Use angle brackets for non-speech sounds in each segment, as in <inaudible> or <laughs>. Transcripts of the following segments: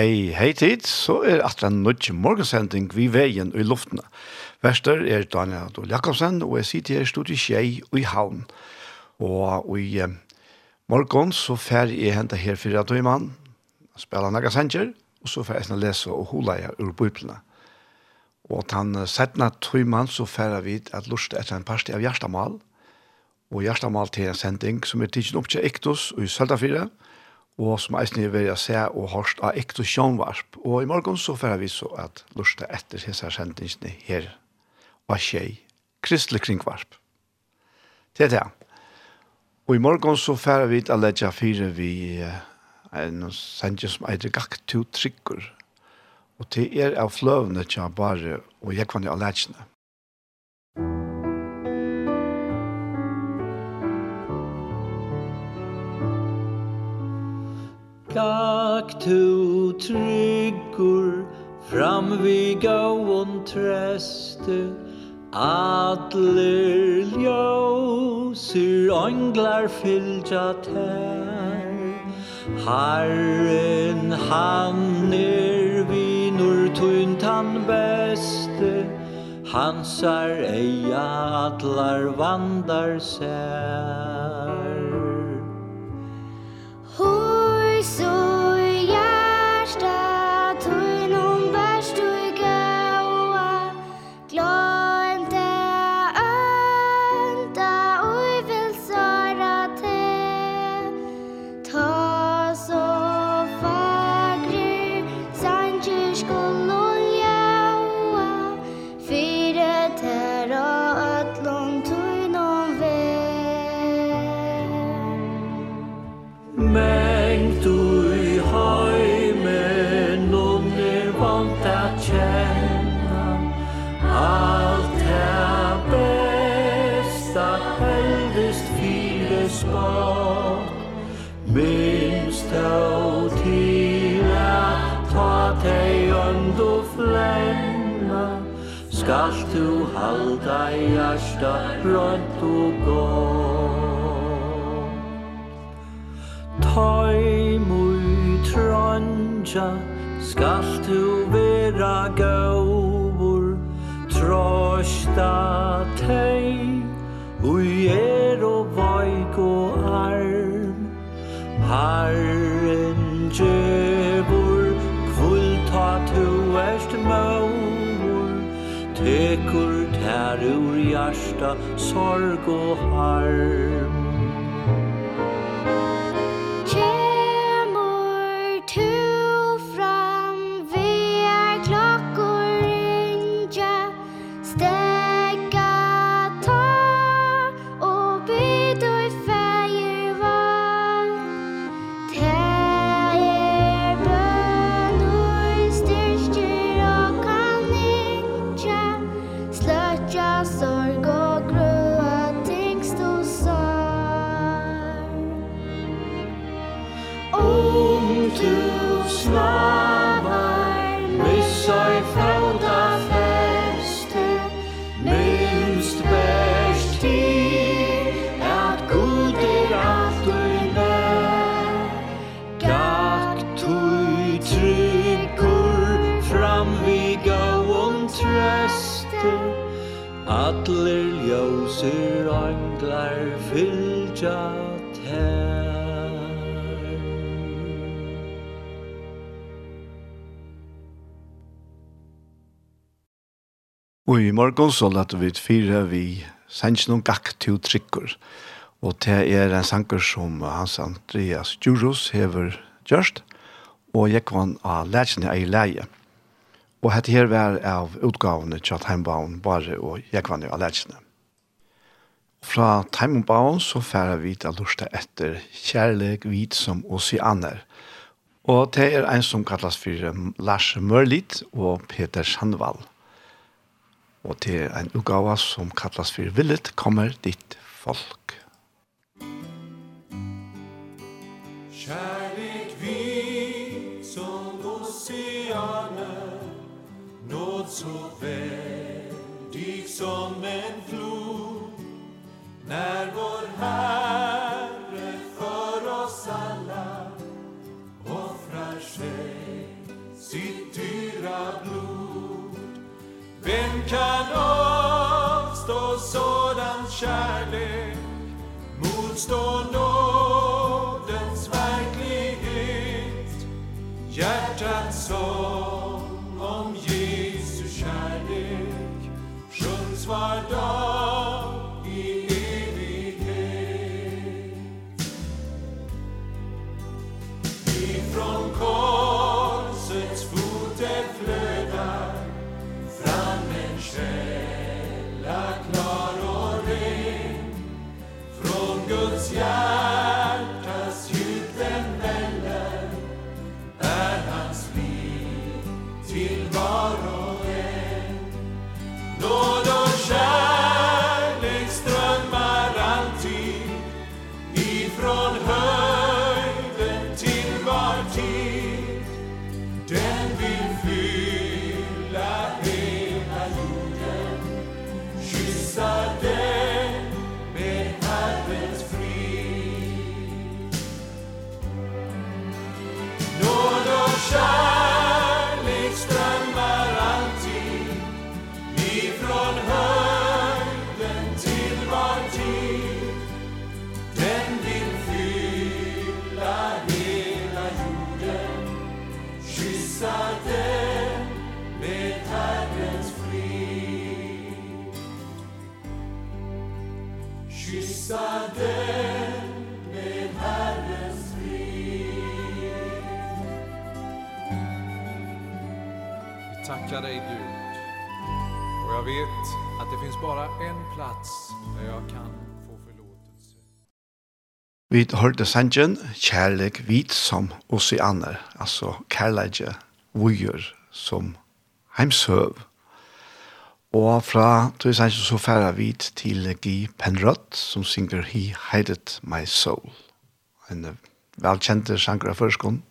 Hei, hei tid, så er atra en nødje morgensending vi veien i luftene. Verster er Daniel Adol Jakobsen, og jeg sitter her i studiet Kjei og i Havn. Og i eh, morgen så fer jeg hente her fyrir at du mann, spiller naga sanger, og så fer jeg sånn lese og hula jeg ur bøyplene. Og tan setna tøyman så fer vi at lust etter en parsti av Gjerstamal, og Gjerstamal til en sending som er tidsen opp til Ektos og i Søltafire, og som eisen er ved å se og hørst av ekte sjånvarp. Og i morgen så får vi så at lusta etter hese sendingsene her og skjei kristelig kringvarp. Det er det. Og i morgen så får vi til å legge fire vi en sending som eitre gakk to trykker. Og til er av fløvene til bare og jeg kan jo av. Musikk Gak tu tryggur Fram vi gåon treste Adler ljósir Ånglar fylgja tær. Herren han er vinur tunt han beste Hansar eia atlar vandar sær. Hon så hjärsta spott Minst av tida Ta teg undu flenna. Skalt du halda hjärsta Rönt og gott. Tøy mui trønja Skalt du vera gaur Trosta tei Ui er og vaik og arm. Herren djevor Kvulta tu erst maur. Tekur tær ur hjärsta Sorg og harm. Gudsir anglar fylgja tær Og i morgon så lette vi fire vi sannsyn om gakk til trykker. Og det er en sanger som Hans Andreas Djuros hever gjørst, og jeg kvann av lærkene i leie. Og dette her var av utgavene til at heimbavn bare og jeg kvann av lærkene. Og fra Time and Bound så færer vi til lusta etter kjærlig hvit som oceaner. Og det er en som kalles for Lars Mørlit og Peter Sandvall. Og det er en ugawa som kallas for Villet kommer ditt folk. Kjærlek vi som oceaner Nåd så veldig som en när vår Herre för oss alla offrar sig sitt dyra blod. Vem kan avstå sådan kärlek, motstå nådens verklighet, hjärtats sång om Jesu kärlek, sjungs var dag Christian. tackar dig Gud. Och jag vet att det finns bara en plats där jag kan få förlåtelse. Vi hörde sangen kärlek vit som oceaner, alltså kärlek vujer som heimsøv. Og fra tog Sancho så færa vi til Guy Penrod som synger He Hided My Soul. En velkjente sanger av førskånd.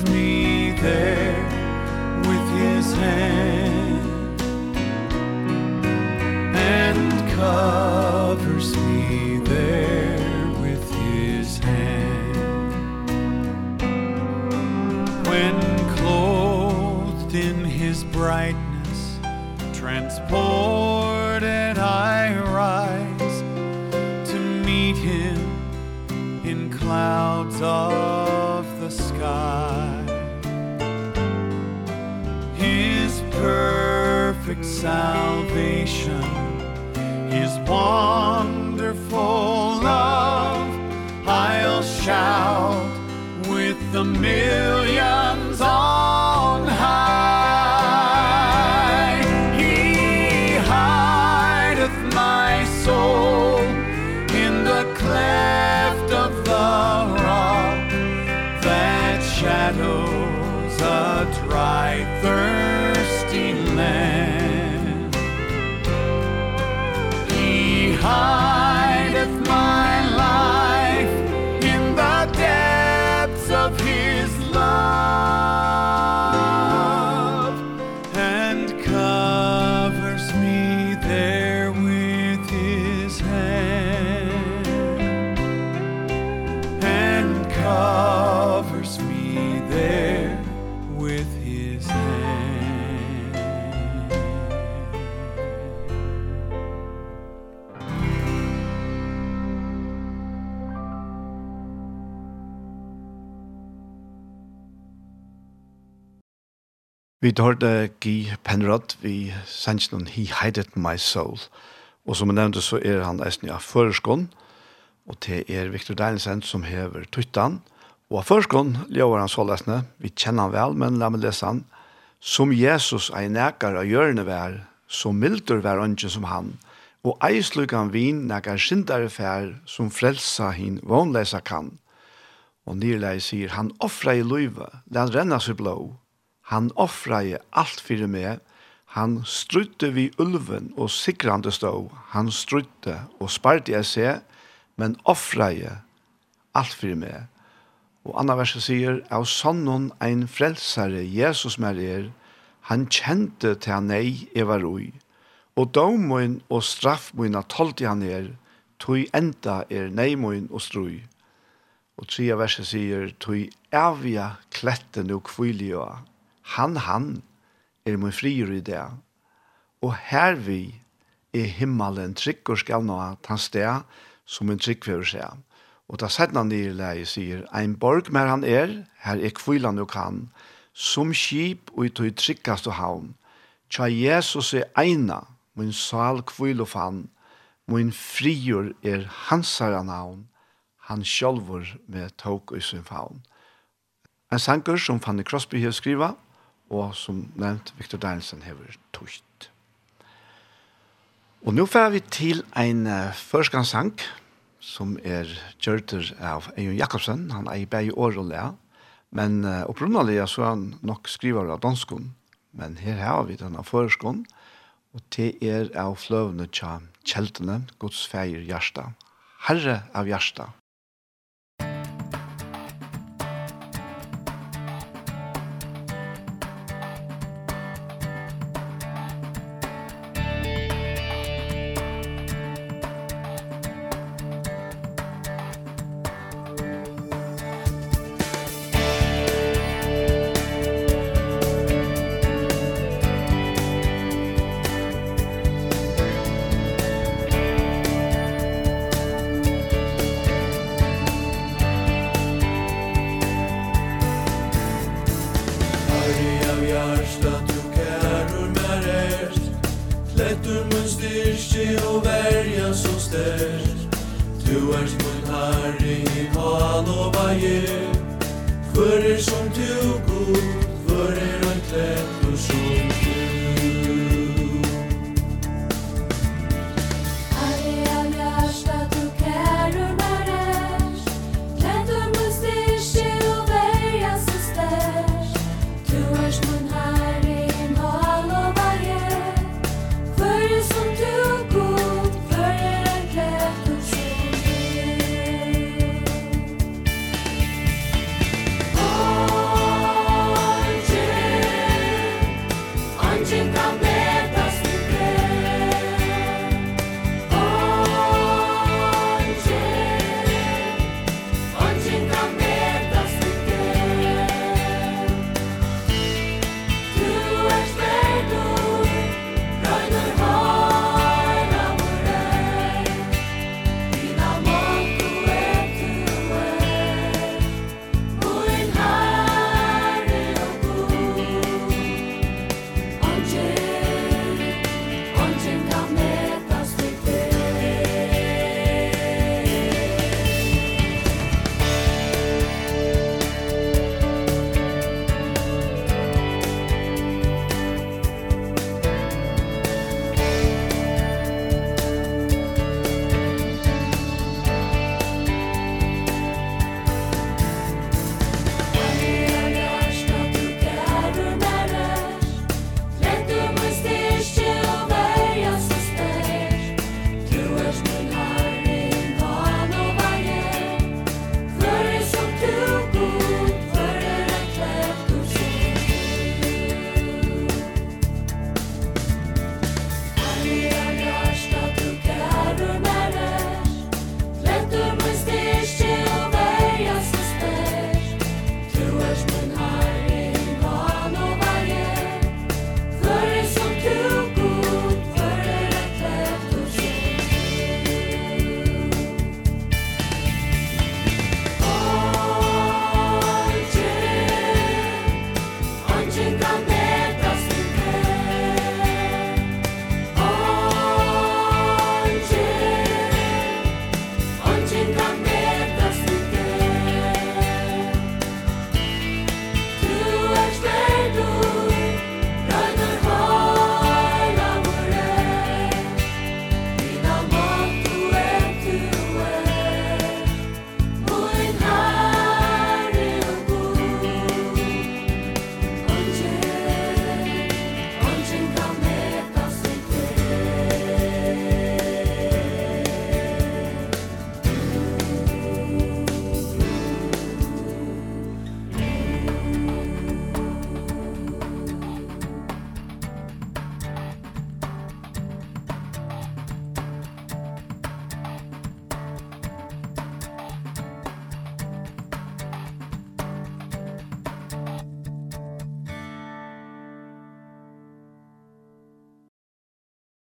holds me there with his hand and covers me there with his hand. When clothed in his brightness transported I rise to meet him in clouds of salvation. Is born Vi hørte Guy Penrod, vi sendte noen He Hided My Soul. Og som jeg nevnte, så er han eisen av Føreskånd, og det er Victor Deinsen som hever Tuttan. Og av Føreskånd lever han så lesende, vi kjenner han vel, men la meg lese han. Som Jesus ei nekar av hjørne vær, så mildur vær ønske som han, og ei sluk han vin nekar sindare fær, som frelsa hin vånlesa kan. Og nyrleis sier, han offra i løyve, den han renna seg blå, Han offrade allt för mig. Han strutte vi ulven och sikrande stå. Han strutte och sparte jag se, men offrade allt för mig. Og anna verset sier, «Av sonnen ein frelsare, Jesus mer er, han kjente til nei eva roi, og domoin og straffmoin at holdt han er, tog enda er neimoin og strui.» Og tredje verset sier, «Tog avia klette no kvilioa, Han, han er min frier i det. Og her vi er himmelen trygg og skal nå ta sted som en trygg for seg. Og da sett han i leie sier, ein borg mer han er, her er kvillan og kan, som skip og i tog tryggast og havn. Tja Jesus er eina, min sal kvil og fann, min frier er hansar herre navn, han sjolver med tog og sin favn. En sanger som Fanny Crosby har skrivet, og som nevnt Victor Danielsen hever togt. Og nå får vi til en uh, førskansang som er kjørter av Eion Jakobsen. Han er i bæg år og lea, men uh, opprunnelig så er han nok skriver av danskon, men her har vi denne førskon, og det er av fløvene tja kjeltene, Guds feir hjärsta, Herre av hjärsta,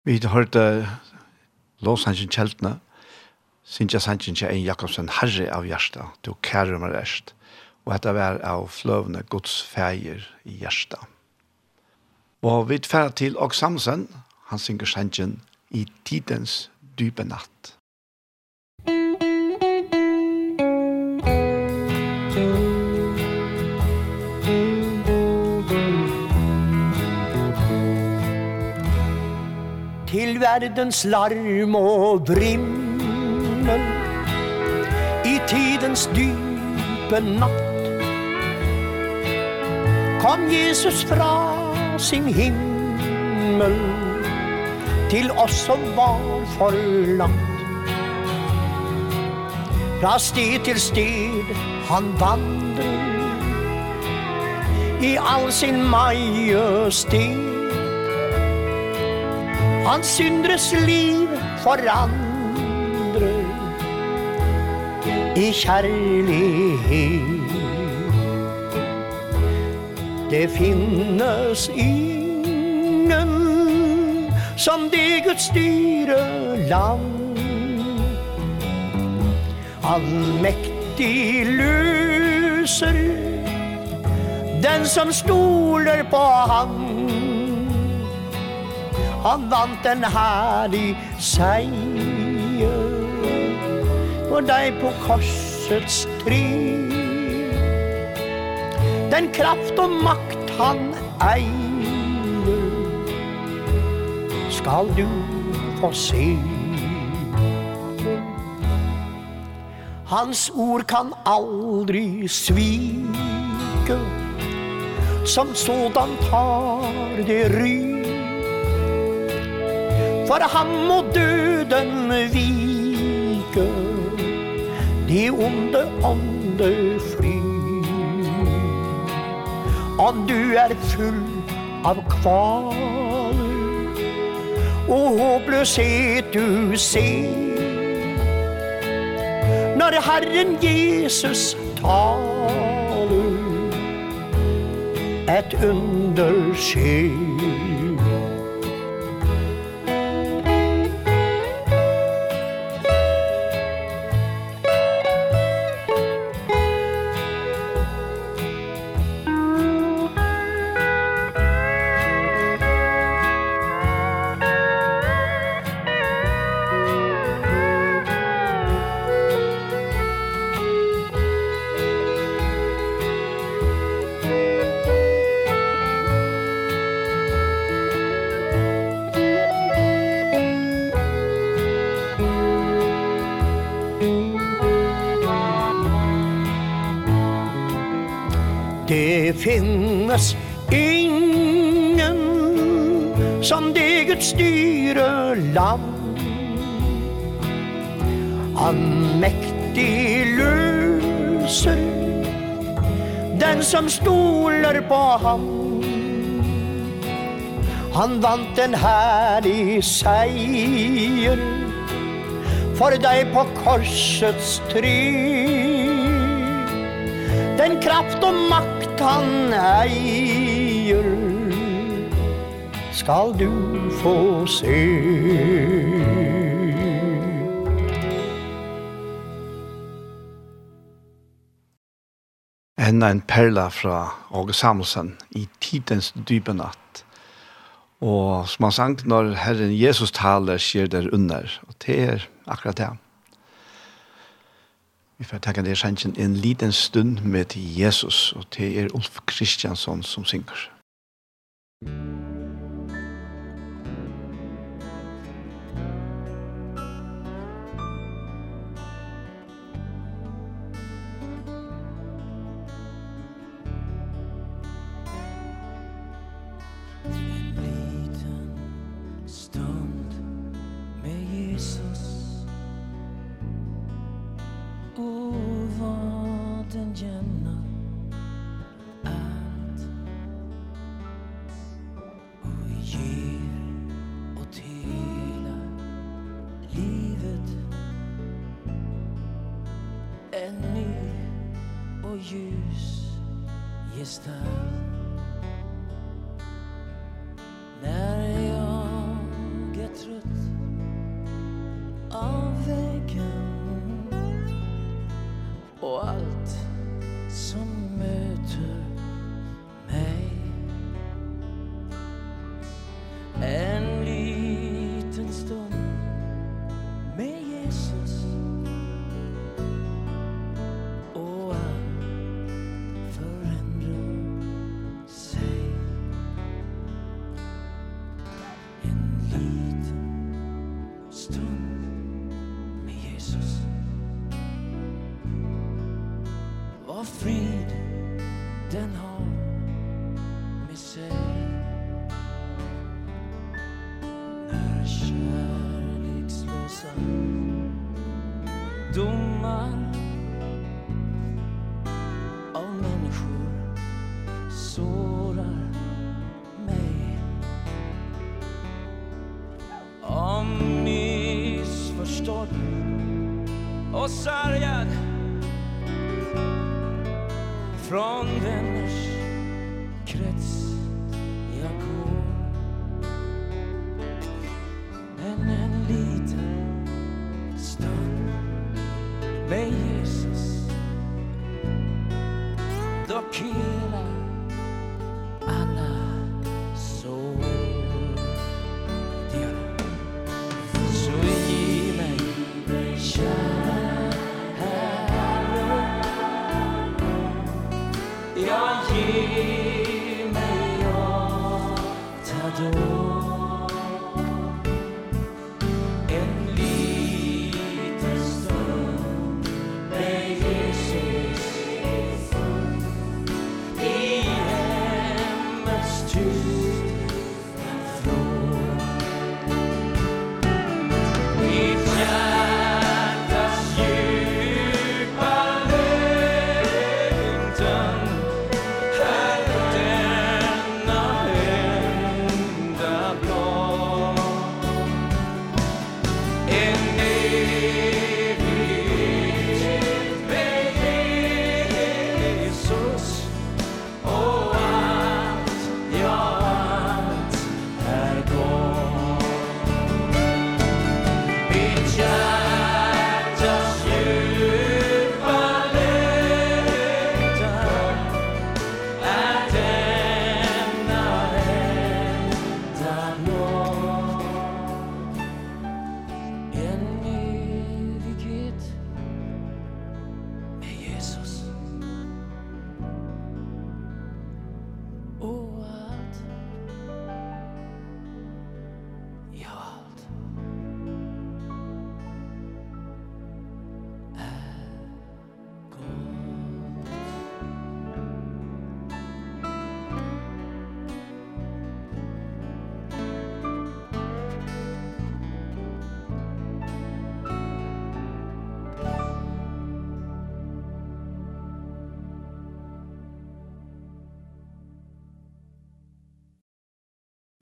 Vi hørte Låsangen Kjeltene, Sintja Sanchen til Ein Jakobsen herre av hjertet, du kære meg rest, og dette var av fløvende Guds feir i hjertet. Og vi tverre til Og Samsen, han synger Sanchen, i tidens dype natt. verdens larm og brimmel I tidens dype natt Kom Jesus fra sin himmel Til oss som var forlatt. Fra sted til sted han vandrer I all sin majestet. Han syndres liv forandrer i kjærlighet. Det finnes ingen som det Guds styre land. Allmektig løser den som stoler på han. Han vant en herlig seier For deg på korsets tri Den kraft og makt han eier Skal du få se. Hans ord kan aldri svike. Som sådan tar det ryk For han må døden vike De onde ånde fly Og du er full av kvaler Og håpløshet du ser. Når Herren Jesus taler Et under skjer. som stoler på ham. Han vant en herlig seier For deg på korsets tre. Den kraft og makt han eier Skal du få se. enda en perla fra Åge Samuelsen i tidens dype natt. Og som han sang når Herren Jesus taler, skjer der under. Og det er akkurat det. Vi får takke dere sannsyn en liten stund med Jesus, og det er Ulf Kristiansson som synger. Musikk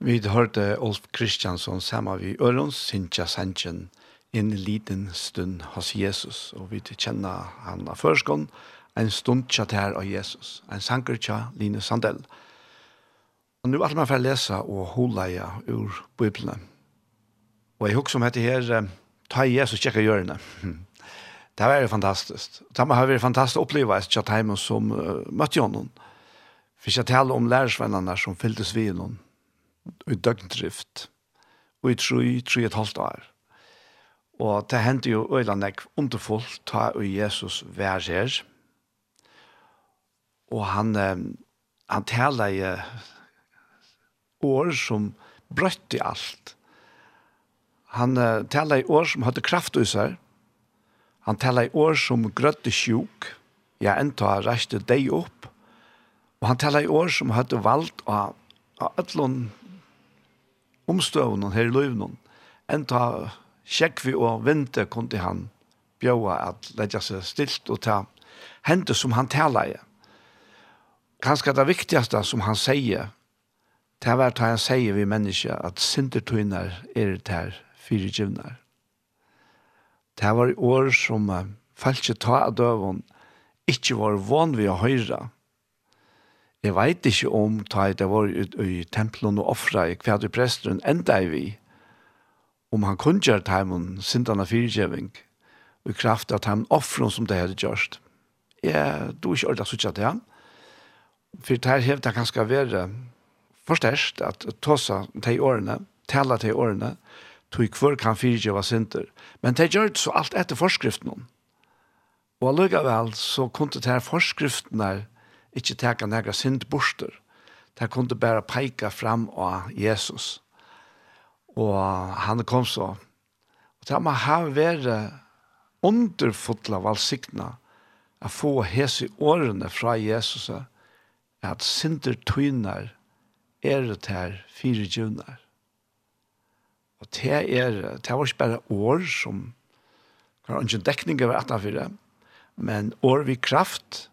Vi hørte Olf Kristiansson sammen vi Ørons Sintja Sanchen en liten stund hos Jesus, og vi kjenner han av førskånd, en stund tja her av Jesus, en sanker tja Line Sandell. Og nå er man for å lese og holde ur Bibelen. Og jeg husker om dette her, ta Jesus tjekka hjørne. Det <laughs> var jo fantastisk. Det har vært fantastisk å oppleve tja timen som uh, møtte jo noen. For ikke tale om lærersvennerne som fylltes vi noen i døgndrift, og i tru, tru et halvt år. Og det hendte jo øyne nekk underfullt, ta og Jesus vær her, og han, han taler i år som brøtt i alt. Han uh, taler i år som hadde kraft i seg, han taler i år som grøtte sjuk, ja, enda reiste deg opp, og han taler i år som hadde valgt av, av ødlån omstøvnen her i løvnen, enn ta sjekk vi og vente kom til han bjøa at letja seg stilt og ta hente som han tala i. Kanskje det viktigaste som han sier, det er det han sier vi mennesker, at sintertøyner er det her fire givner. Det var år som uh, falske ta av døven ikke var van vi å høre, jeg vet ikke om ta det var i, i tempelen og offra i hver du presteren enda i vi, om han kunne gjøre det med sintene fyrtjøving, og i kraft av dem offren som det hadde gjort Jeg tror ikke ordet suttet til det for det her hevde jeg ganske være forstørst at tåsa til årene, tala til årene, tog hver kan fyrtjøve sinter. Men det gjør det så alt etter forskriften. Og allikevel så kunne det her forskriftene ikke teka nægra sint borster. Det kunne bare peika fram av Jesus. Og han kom så. Og det må ha vært underfotla valsikna å få hese årene fra Jesus at synder tøyner er det her fire djunar. Og det er, det var ikke bare år som, det var ikke dekninger vi 18 men år vi kraft,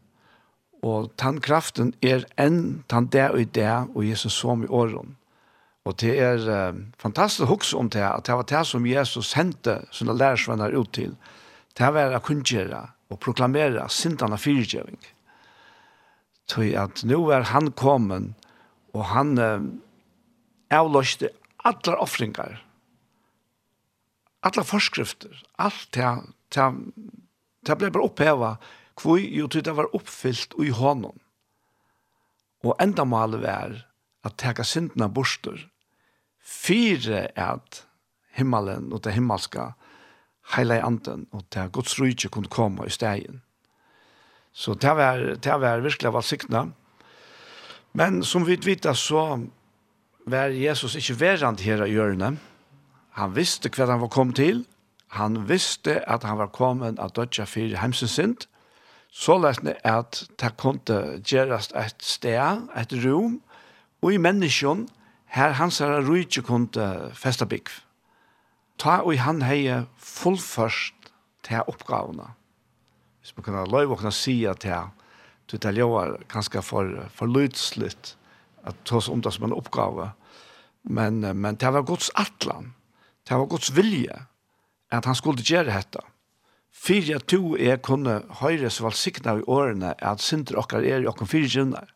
Og den kraften er enn den der og der og Jesus som i åren. Og det er uh, fantastisk hoks om det, at det var det som Jesus sendte sine lærersvenner ut til. Det var å kunngjøre og proklamere sintene fyrtjøving. Så at nå er han kommet, og han uh, avløste alle offringar, alle forskrifter, alt det, det, det ble bare opphevet Kvoi, jo, til det var oppfyllt i hånden. Og enda malet var at teka syndene borster. fire at himmelen og det himmelska heile anden og det Guds rydje kunne komme i stegen. Så det var, det var virkelig valgsiktene. Men som vi vet så var Jesus ikke verand her i hjørnet. Han visste hva han var kommet til. Han visste at han var kommet av dødja for hemsen sint så løsne at det kunne gjøres et sted, et rom, og i menneskjon, her hans er rydde kunne feste bygg. Ta og han heie fullførst til oppgavene. Hvis man kan ha løy og si at det du tar jo er ganske for, for lydslitt, at ta om det som en oppgave. Men, men det var Guds atlan, det var Guds vilje, at han skulle gjøre dette. Fyrir at du er kunne høyres valsikna i årene at synder okkar er i okkar fyrir kjunnar.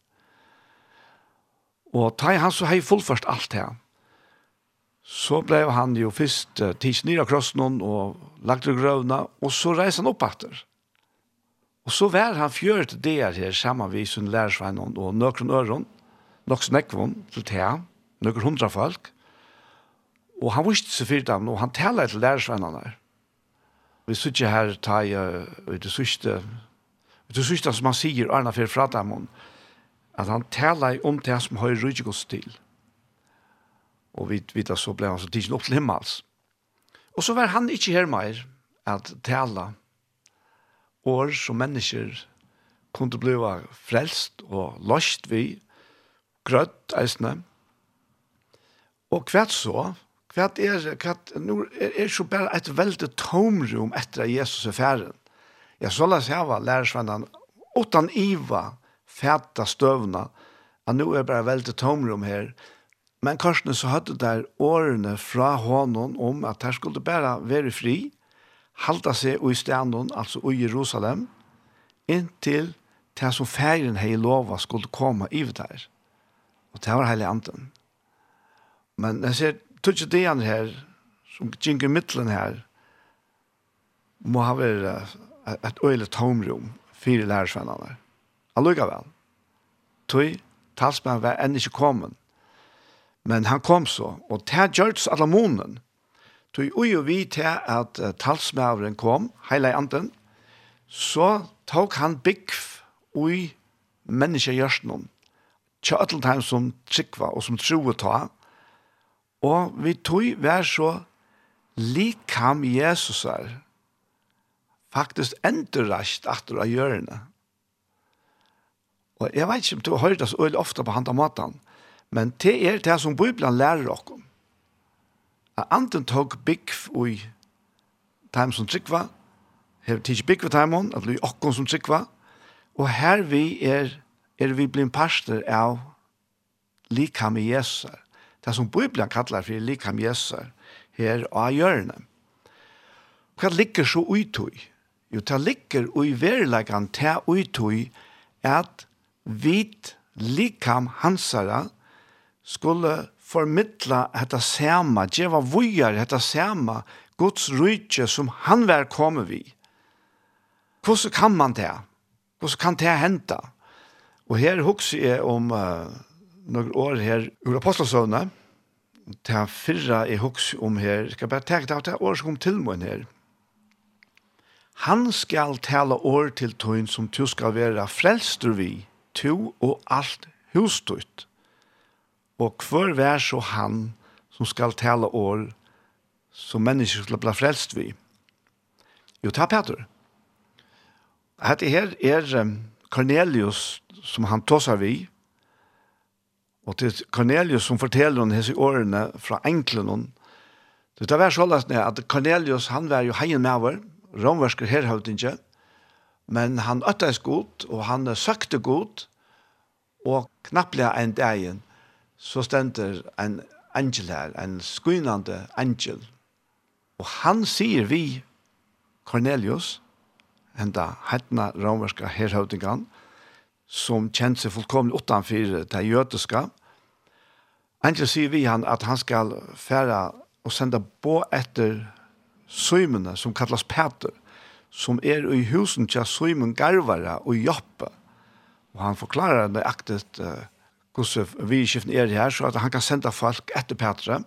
Og ta han så hei fullførst alt her. Så ble han jo fyrst uh, tids nira krossen og lagt ur grøvna, og så reis han opp etter. Og så var han fjørt det her saman vi sin lærersvein og nøkron øron, nok snekvon til tea, nøkron hundra folk. Og han visste seg fyrt og han tala til lærersveinene her. Vi sitter her ta i det sørste, det sørste som han sier, Arna Fyr Fradamon, at han taler om det som har rydgjegås til. Og vi vet så ble han så tidsen opp til himmels. Og så var han ikke her mer at tala år som mennesker kunne bli frelst og løst vi, grøtt eisne. Og hva så, Hva er det? Nå er det så bare et veldig tomrum etter at Jesus er ferdig. Jeg så la seg av lærersvennene, åttan iva, fæta støvna, at nå er det bare veldig tomrum her. Men Karsten så hadde der årene fra hånden om at her skulle bare være fri, halda seg i stenen, altså i Jerusalem, inntil det som ferien hei lova skulle komme i det her. Og det var heilig anden. Men jeg ser, tøtje det han her, som gikk i midtelen her, må ha vært et øyelig tomrum fire lærersvennerne. Allikevel. Tog talsmannen var enn ikke kommet. Men han kom så, og det gjørs alle månen. Tog ui og vi til at talsmannen kom, heile anden, så tok han byggf ui menneskegjørsten om. Kjøtteltheim som trikva og som troet ta, Og vi tog vær så likam Jesus er faktisk endurreist atter av hjørne. Og jeg vet ikke om du har hørt det så øyelig ofte på hand av maten, men det er det som Bibelen lærer oss om. At anden tog bygg i dem som tryggva, hever tids bygg ved dem, at det er okkon som tryggva, og her vi er, er vi blir en parster av likam i Jesus er det som Bibelen kallar for likam Jesus her og gjørne. Hva ligger så utøy? Jo, det ligger ui verilegan til utøy at vit likam hansara skulle formidla detta sama, djeva vujar detta sama, Guds rydtje som han var kommet vi. Hvordan kan man det? Hvordan kan det hente? Og her husker jeg om uh, noen år her ur apostelsøvnet, til han fyrra är hux om här. Ska bara ta det er år som kom till meg her. Han skal tale år til tøyen som du skal være frelster vi, to og alt hustøyt. Og hver vær så han som skal tale år som mennesker skal bli frelst vi. Jo, ta Peter. Hette her er Cornelius som han tåsar vi, Og til Cornelius som forteller om hese årene fra Enklen. Det var så at Cornelius, han var jo heien med over, romversker herhavtinge, men han øttes godt, og han søkte godt, og knapplega en dagen, så stender en angel her, en skynande angel. Og han sier vi, Cornelius, enda hettna romverska herhavtingan, som kjent seg fullkomlig utenfor det jødiske. Angel sier vi han at han skal fære og sende på etter søymene som kallas Peter, som er i husen til søymen Garvara og joppe. Og han forklarer nøyaktig uh, hvordan vi i skiften er her, så at han kan sende folk etter Petra.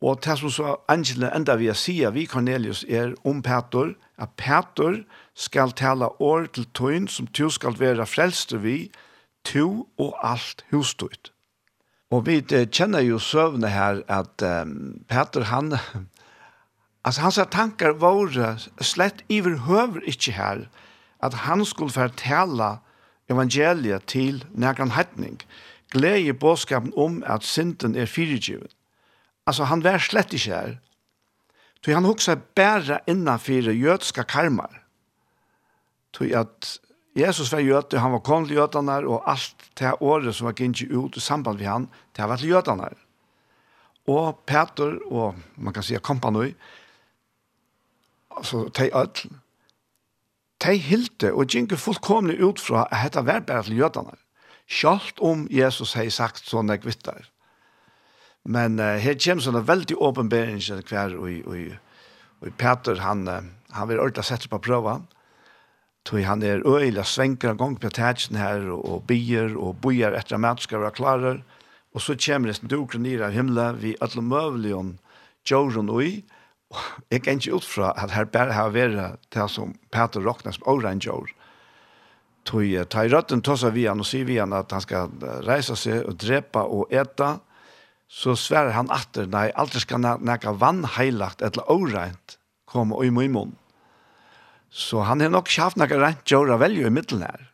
Og det som så Angela enda vi sier vi Cornelius er om Petor, at Petor skal tale år til tøyen som tu skal være frelster vi, to og alt hustøyt. Og vi kjenner jo søvne her at um, Peter han, <laughs> altså hans tankar var slett iverhøver ikke her, at han skulle fortelle evangeliet til nærkan hettning, glede i bådskapen om at synden er fyrirgivet. Alltså han var slett ikke her. Så han hoksa bæra innanfyrir jødska karmar. Så at Jesus var jød, han var kom til jødene, og alt det året som var gynnt ut i samband med han, det var til jødene. Og Peter, og man kan säga kompanoi, altså de ødel, de hilde og gynke fullkomne ut fra at dette var bare til jødene. Sjalt om Jesus hei sagt sånne kvittar. Men uh, her kommer sånne veldig åpenbering hver, og, og, og Peter, han, uh, han vil ordentlig sette på prøva. Tog han er øyla svenker en gang på tætsen her, og, og bier, og bojer etter at skal være klarer. Og så kommer det en dukker ned av himmelen, vi alle møvelig om Jorun ui, og jeg kan ikke ut fra at her bare har vært det som Peter råkner som åren Jorun tog ta i røtten tossa vi han og sier vi han at han skal reise seg og drepa og eta så sverar han atter, nei, aldri skal nekka vannheilagt eller åreint komme i min munn. Så han har nok haft nekka rent jora velju i middelen her.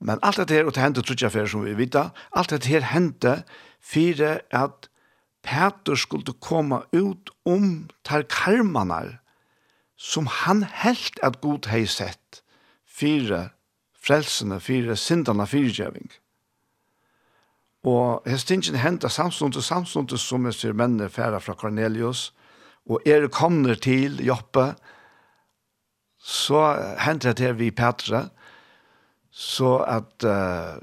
Men alt dette her, og det hendte trutja fyrir som vi vita, alt dette her hendte fyrir at Peter skulle komme ut om tar karmanar som han helt at god hei sett fyrir frelsene, fyrir sindana, fyrir djeving. Og hestingen hentet samståndet, samståndet som jeg ser mennene færa fra Cornelius, og er kommer til Joppe, så hentet det vi Petra, så at uh,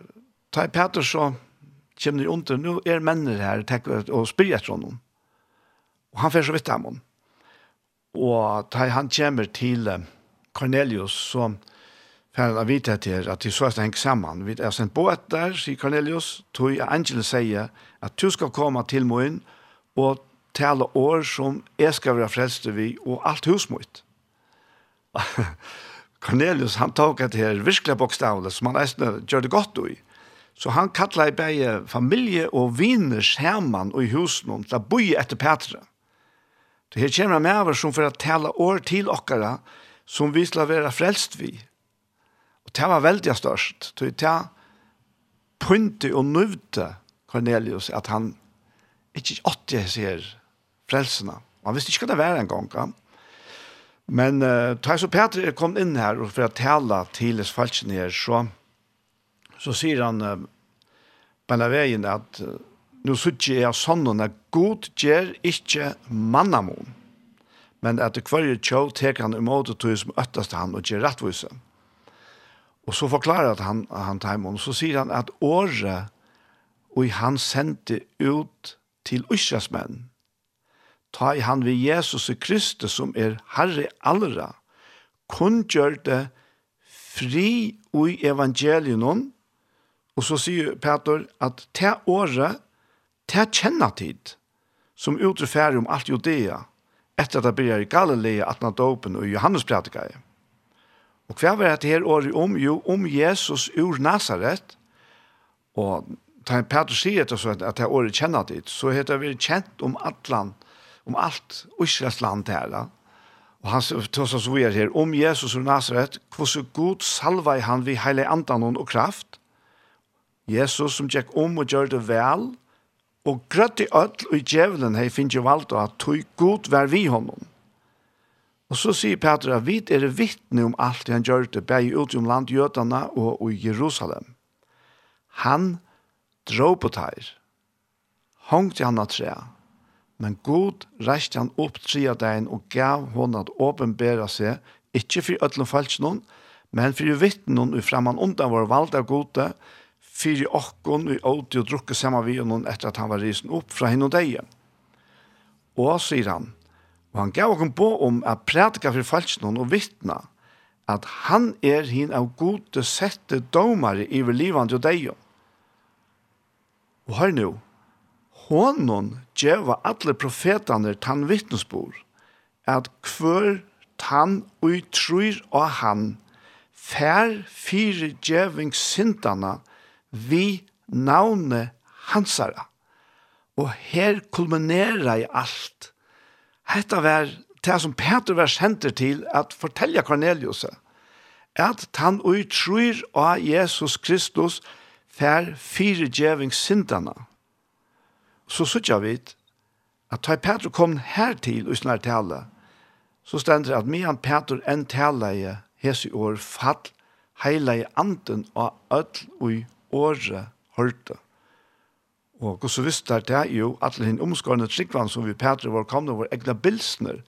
ta i Petra så kommer de under, nå er mennene her tek, og spyr etter honom. Og han får så vidt dem om. Og ta han kommer til Cornelius, så Færen av vita til at de så er hengt sammen. Vi er sendt båt der, sier Cornelius, tog Angela sier at du skal komme til moen og tale år som jeg skal være frälst vi og alt husmøyt. Cornelius, han tok et her virkelig bokstavlet som han nesten gjør det godt i. Så han kallar i bæge familie og viner skjermann og i husen til å bo etter Petra. Det her kommer med over som for å tale år til okkara som vi skal være frelst vi Og det var veldig størst. Det var pynte og nøvde Cornelius at han ikke åtte ser frelsene. Han visste ikke hva det var en gang. Ja? Men uh, da så Peter er kommet inn her og for å tale til hans falskene her, så, så sier han uh, på denne veien at uh, nå sier jeg sånn at god gjør ikke mannamon, men at det kvarje tjå teker han imot og tog som øttest han og gjør rettvise. Mm Og så forklarer han, han Taimon, så sier han at året og han sendte ut til Israelsmenn, ta i han ved Jesus Kristus som er Herre allra, kun gjør det fri i evangelien, og så sier Peter at ta året, ta kjennatid, som utreferer om alt Judea, etter at det blir i Galilea, at han dåpen og Johannes prædikar Og hva var det her året om? Jo, om Jesus ur Nazaret. Og da Petrus sier etter så at det året kjenner dit, så heter vi kjent om atlan, om alt Israels land her. Og han tar så vi här her, om Jesus ur Nazaret, hvordan god salvei han vi heile andan og kraft. Jesus som gikk om og gjør det vel, og grøtt i ødel og i djevelen hei finnes jo valgt at tog god vær vi honom. Og så sier Peter at vi er vittne om alt han gjør det, bare ut om landgjøtene og, og i Jerusalem. Han drog på teir, hongte han av trea, men god reiste han opp trea dagen og gav hon at åpenbæra seg, ikke for ødelen falsk noen, men for å vittne noen og fremman undan vår valg av gode, for åkken og åte og drukke sammen vi noen etter at han var risen opp fra henne og deg. Og sier han, Og han gav okken på om at prædika for falsknån og vittna at han er hin av gode sette domare i livande og deg. Og hør nå, honon djeva alle profetane tann vittnesbor at kvør tann ui trur og han fær fire djeving sintana vi navne hansara. Og her kulminerar i alt Hetta var det som Peter var sender til at fortelja Cornelius at han ui tror av Jesus Kristus fær fire djevingssindene. Så sørger vi at da Peter kom her til i snart tale, så stender det at medan Peter enn tale i hese år fall, heilige anden og ødel ui året hørte. Og hvordan så visste det er jo at den omskårende tryggvann som vi Petre var kommet over egna bilsner,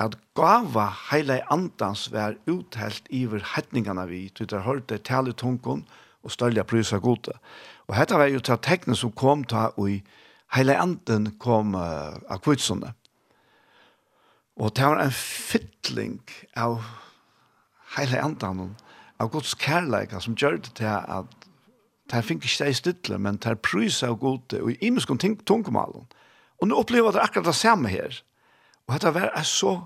at gava heile andans var uthelt iver hetningene vi, til det hørte tale tungen og større prysa gode. Og dette var jo til tekne som kom til og i heile anden kom uh, av kvitsene. Og det var en fytling av heile anden av Guds kærleika som gjør det til at der fink ikke steg stille, men tar prys og gode, og i imeskon tungmalen. Og nå opplever det akkurat det samme her. Og dette var et så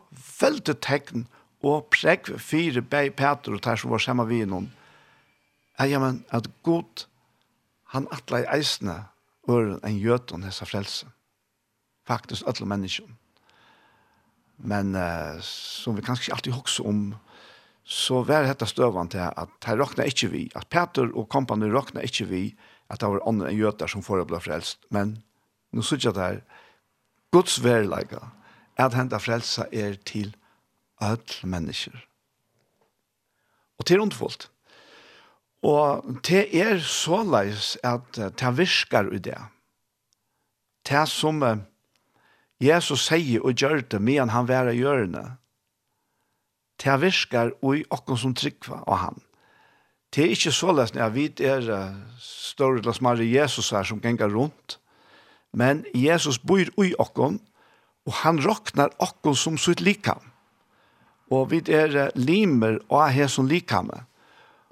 veldig tegn og prekk fire bei Peter og der som var sammen vi noen. Ja, men at god, han atla i eisene, øren en gjøton hessa frelse. Faktisk, alle mennesker. Men uh, som vi kanskje ikke alltid hokser om, så var dette støvende til at her råkna ikke vi, at Peter og kompani råkna ikke vi, at det var andre enn jøter som får å bli frelst. Men nå synes jeg det her, Guds verleika, at henta frelsa er til alle mennesker. Og til underfullt. Og det er såleis at det virker i det. Det som Jesus sier og gjør det, men han være gjørende, det virkar i okkon som tryggva av han. Det er ikke så lesne når vi er større eller smarre Jesus her som ganger rundt, men Jesus bor i okkon, og han råknar okkon som sitt likam. Og vi er limer og er som likamme,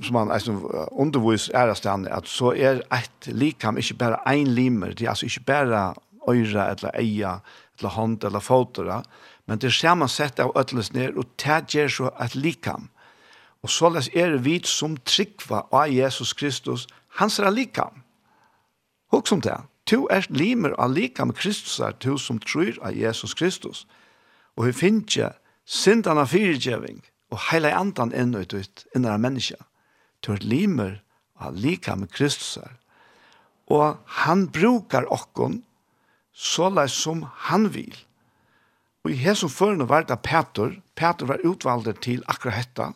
som han altså, undervis ærast han, at så er et likam ikke bare ein limer, det er altså ikke bare øyra eller eia, eller hånd eller fotora, men det er sett av ødelsene, og det gjør så at likam. Og så les er vi som trikva av Jesus Kristus, hans er likam. Hok som det. Tu er limer av likam Kristus er tu som tror av Jesus Kristus. Og vi finner sindan av fyrirgjeving og hele andan inn ut ut innan menneska. Tu er limer av likam Kristus er. Og han brukar okkon så som han vil. Og i hesson førne var det Peter, Peter var utvalgt til akkurat hetta.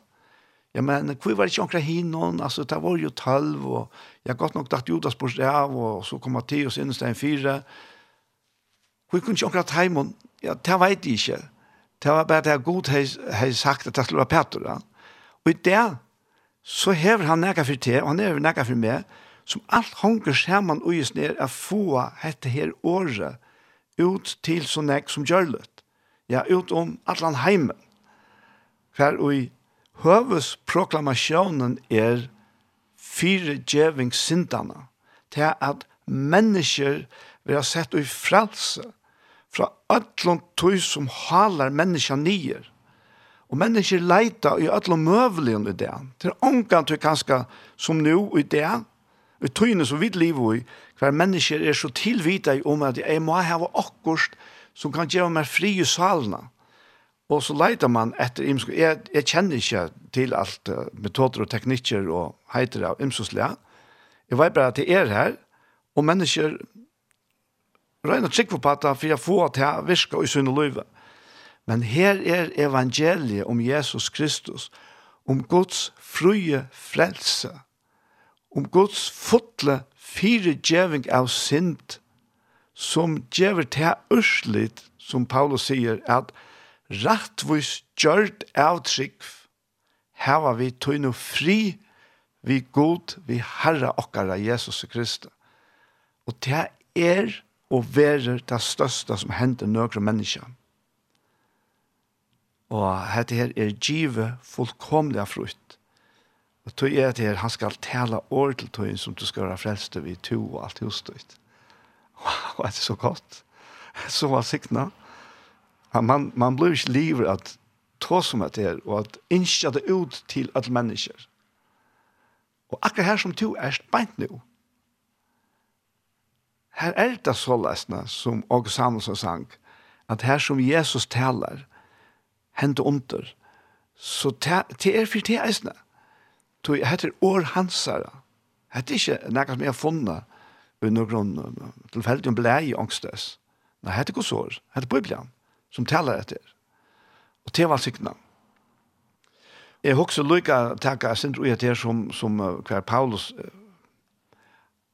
Ja, men hvor var det ikke akkurat hinnon, altså det var jo tølv, og jeg har godt nok datt Judas bort av, og så kom Matteus inn i stedet fire. Hvor kunne ikke akkurat heimon, ja, det vet jeg ikke. Det var bare det god har sagt at det skulle være Peter. Ja. Og i det, så hever han nekka for te, og han hever nekka for meg, som alt honker skjermann og just ned, er få dette her året ut til så nek som gjør det ja, ut om atlan heimen. For i høvesproklamasjonen er fire djevingssindene til at mennesker vil ha sett i frelse fra atlan tog som halar menneska nyer. Og mennesker leita i alle møvelen i det. Til ångan til kanska som nå i det, i tøyne som vi lever i, hver mennesker er så tilvita om at jeg må hava akkurat som kan gjøre meg fri i salene. Og så leiter man etter imsko. Jeg, jeg kjenner ikke til alt uh, metoder og teknikker og heiter av imsoslega. Jeg vet bare at jeg er her, og mennesker regner trygg på at for jeg får til å virke i sunn løyve. Men her er evangeliet om Jesus Kristus, om Guds fruje frelse, om Guds fotle fire djeving av synd som gjever til ørslit, som Paulus sier, at rattvis gjørt av trygg, heva vi tøyne fri, vi god, vi herra okkara Jesus Kristus. Og det er og verer det største som hender nøkre mennesker. Og dette her er give fullkomlig frukt. Og tog er det her, han skal tale år til tog som du skal være frelst vi to og alt hos tog. Wow, <laughs> det är så gott. <laughs> Så var sikna. Man, man blir ikke livet att ta som att det är och att inskja det ut till alle människor. Och akkurat här som to är bänt nu. Her er det så läsna som August Samuelsson sang att här som Jesus talar händer under så det er för det är. Det heter år hansara. Det är inte något som jeg har funnet, i noen tilfeldig om blei i ångstes. Nei, hette gosår, hette Bibelen, som taler etter. Og det var sikna. Jeg husker lykka takka sindru i etter som, som hver Paulus,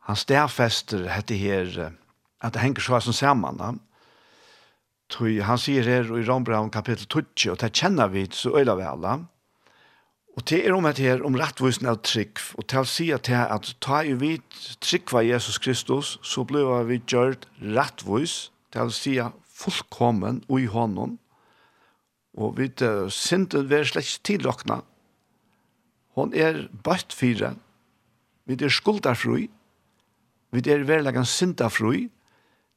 han stedfester hette her, at det henger så som sammen. da. Tui, han sier her i Rombraun kapittel 20, og det kjenner vi så øyla vi alle, Og det er om at her, om rettvusen av trygg, og til å si at her, at ta i vi trygg av Jesus Kristus, så ble vi gjørt rettvus, til å si fullkommen og i hånden, og vi uh, synte vi er slett ikke tilrakna. Hon er bøtt fire, vi er skulderfrøy, vi er verleggen synderfrøy,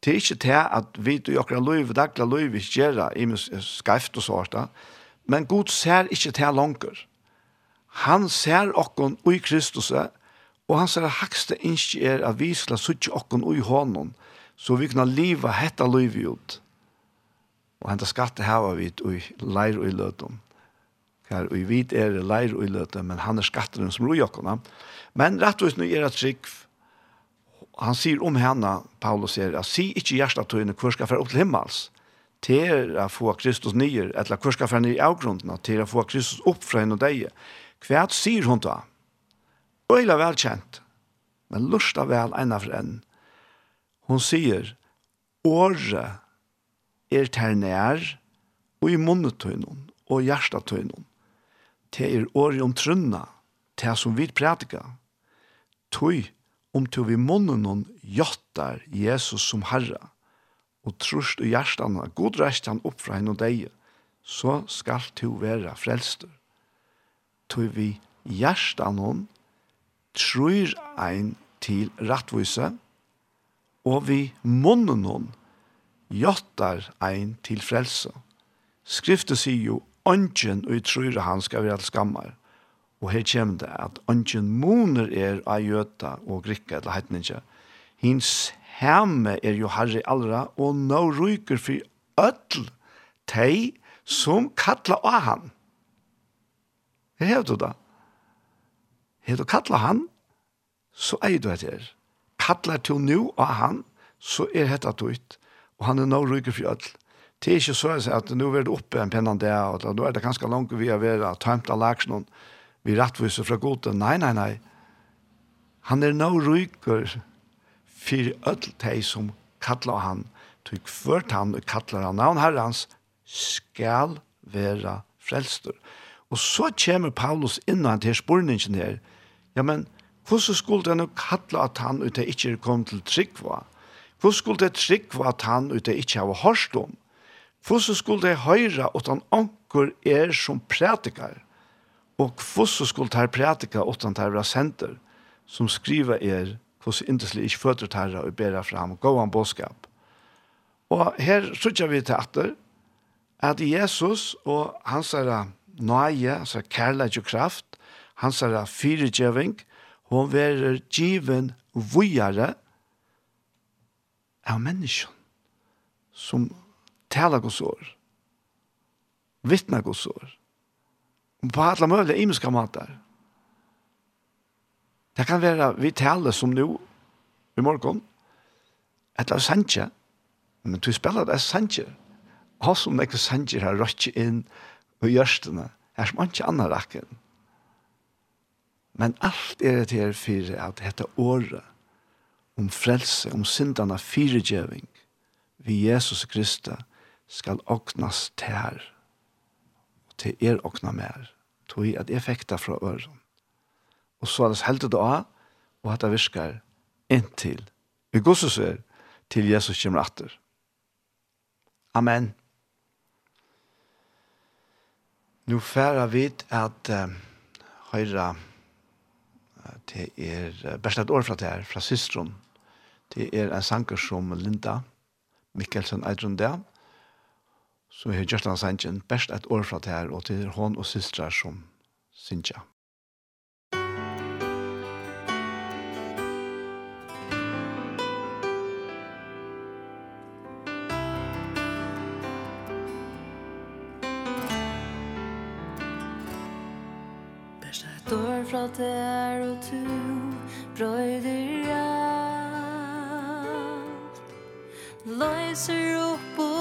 det er ikke til at vi i akkurat løyve, dagla løyve, ikke det, i skreift og svarta, men Gud ser ikke til langer. Han ser okkon ui Kristus, og han ser hakste innskje er at vi skal suttje okkon ui hånden, så vi kan liva hetta livet ut. Og henta skatte hava vi ui leir ui løtum. Her ui vit er leir ui løtum, men han er skatteren som roi okkona. Men rettvis nu er at trygg, han sier om henne, Paulus sier, at si ikkje hjertatøyene hvor skal fære opp til himmels, til å få Kristus nyer, eller hvor skal fære nyer i avgrunden, til å få Kristus opp fra henne og deg, Hva sier hun da? Øyla velkjent, men lusta vel ena for enn. Hun sier, Åre er ternær og i munnetøynen og hjertetøynen. Det er åre om trunna, det som vi prætika. Tøy om til vi munnen jottar Jesus som Herre, og trust og hjertene, god reist han opp fra henne og deg, så skal du være frelster tog vi hjertan hon, tror ein til rattvise, og vi munnen hon, jottar ein til frelse. Skriftet sier jo, Ongen og tror han skal være skammar. Og her kommer det at ongen moner er av jøta og grikka eller heitninja. Hins hemme er jo herre allra og nå ryker for ødel teg som kattla av han. Hva hever du da? Hever du kattla han, så eier du etter. Kattler til nå av han, så er hetta tøyt. Og han er nå ryker for ødel. Det er ikke så at nå er det oppe en pennan der, og nå er det ganske langt vi har vært tømt av laksjonen, vi rettviser fra gode. Nei, nei, nei. Han er nå ryker for ødel de som kattler han, til hvert han kattler han navn herrens, skal være frelstur. Og så kommer Paulus innan til spurningen her. Ja, men hvordan skulle han kalle at han ut det ikke kom til tryggva? Hvordan skulle det tryggva at han ut det ikke har hørt om? Hvordan skulle det høyre at han anker er som prædikar? Og hvordan skulle det prædika at han tar rasenter som skriver er hvordan indeslig ikke føtter tarra og bera fram gåan bådskap? Og her sørger vi til atter at Jesus og hans herre nøye, altså kærlighet og kraft, hans er firegjøving, hun verer given vujere av mennesken som taler gos år, vittner gos år, på alle mulige imenska måter. Det kan være vi taler som nå, i morgen, av sanje, men du spiller det sanje, og som ikke sanje har rått inn, og og gjørstene, er som ikke annar rakken. Men alt er det her for at dette året om frelse, om syndene firegjøving vi Jesus Kristus skal åknas til her og til er åkna mer tog at jeg fikk det fra øren og så er det heldig da og at det virker inntil vi går er til Jesus kommer atter Amen. Nu færa vit at uh, høyra til er best et år fra det her, fra systron. Det er en sanger som Linda Mikkelsen Eidrun der, som har gjort en sanger best et år fra det her, og til er hon og systra som synger. fra der og tu brøyder alt Leiser opp og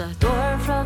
støtt År fra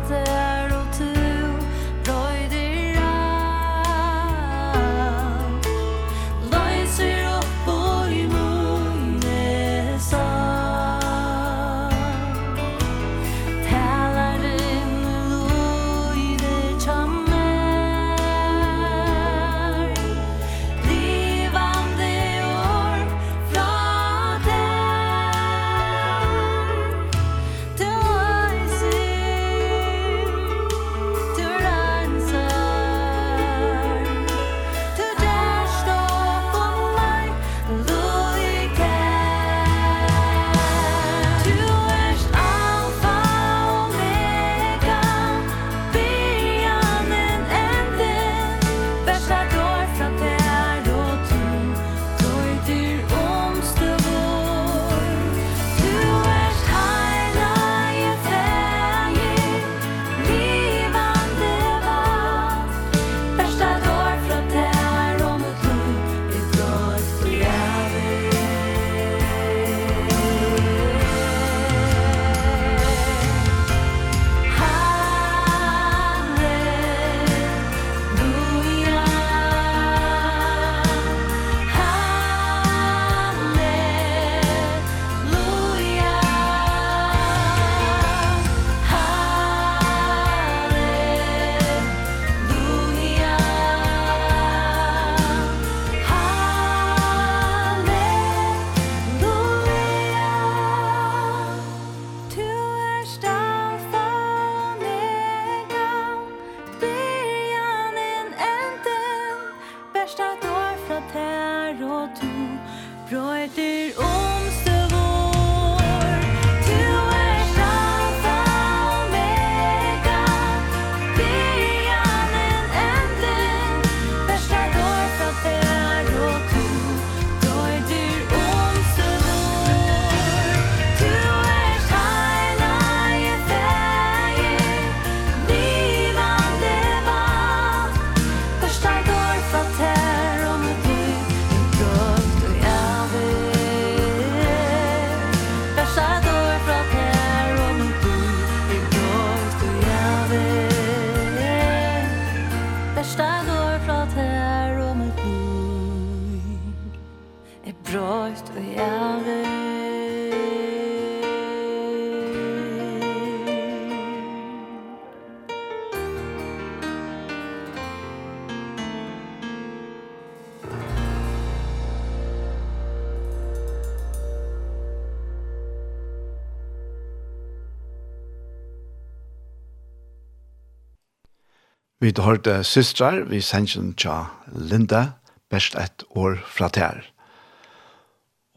Vi hørte systrar, vi sendte tja Linda, best et år fra tær.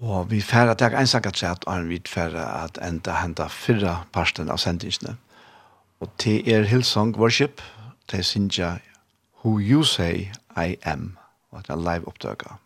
Og vi færre at jeg ensakker seg at Arne Vid færre at enda henta fyrra parsten av sendingsene. Og til er Hillsong Worship, til Sinja Who You Say I Am, og det er live opptøkker.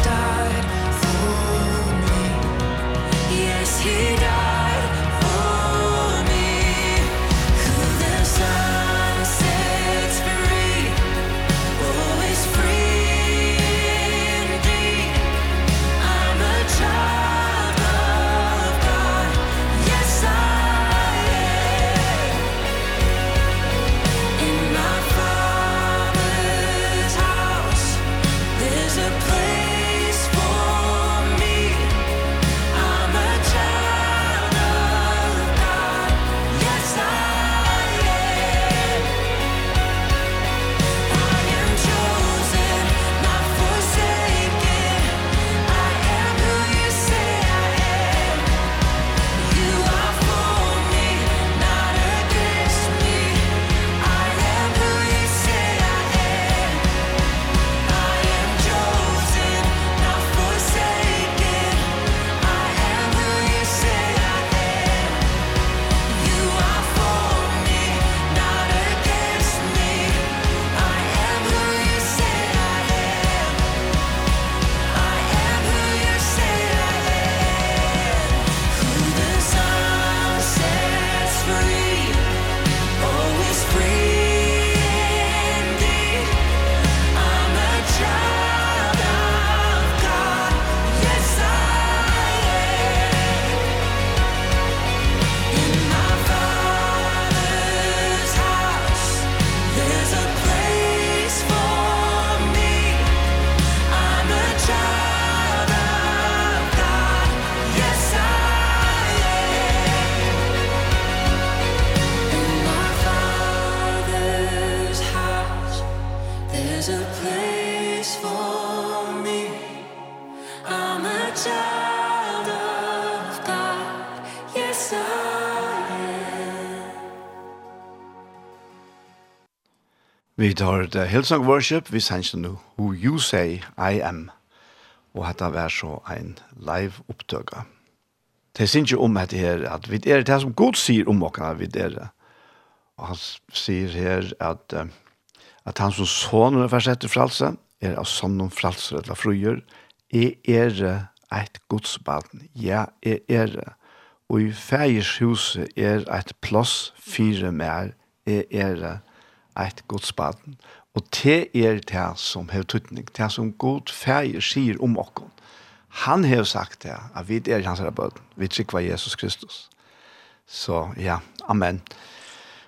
died for me. Yes he died Vi tar The Hillsong Worship, vi sender nå Who You Say I Am. Og dette var så en live opptøkket. Det synes ikke om dette her, at vi er det som Gud sier om oss, vi er det. Og han sier her at, at han som sånne er forsetter fralse, er av sånne fralser eller frøyer, er er et godsbaden. ja, er er Og i fægers huset er et plass fire mer, er er eit godsbaden. Og det er det som har tøtning, det som god feir sier om okkon. Han har sagt det, at vi er hans bøden, vi trykva Jesus Kristus. Så ja, amen.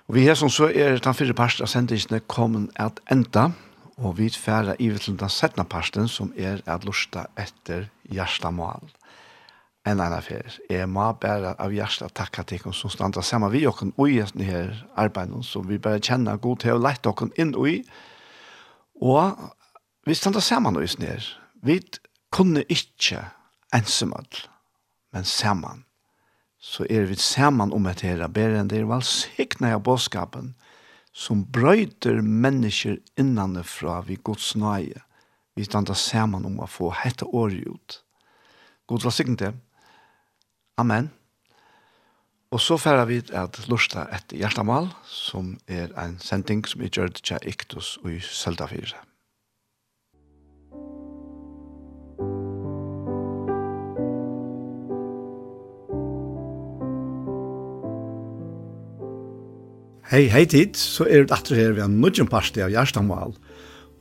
Og vi her som så er den fyrre parten av sendingsene kommet at enda, og vi færer i til den settende parten som er at lusta etter hjertemål en annan fer. Jeg må bare av hjertet takke til dere som stander sammen vi dere og i denne her arbeidet som vi bare kjenner god til å lette dere inn i. Og vi stander sammen i denne her. Vi kunne ikke ensemøtt, men sammen. Så er vi sammen om et her bedre enn det er valgsikne av båtskapen som brøyter mennesker innanfra vi gods nøye. Vi stander sammen om å få hette året ut. God velsignelse. Amen. Og så færer vi at lusta etter hjertemål, som er en sending som er gjørt til Iktus og i Søltafire. Hei, hei tid, så er det atre her ved en nødgjum parste av Gjerstamal.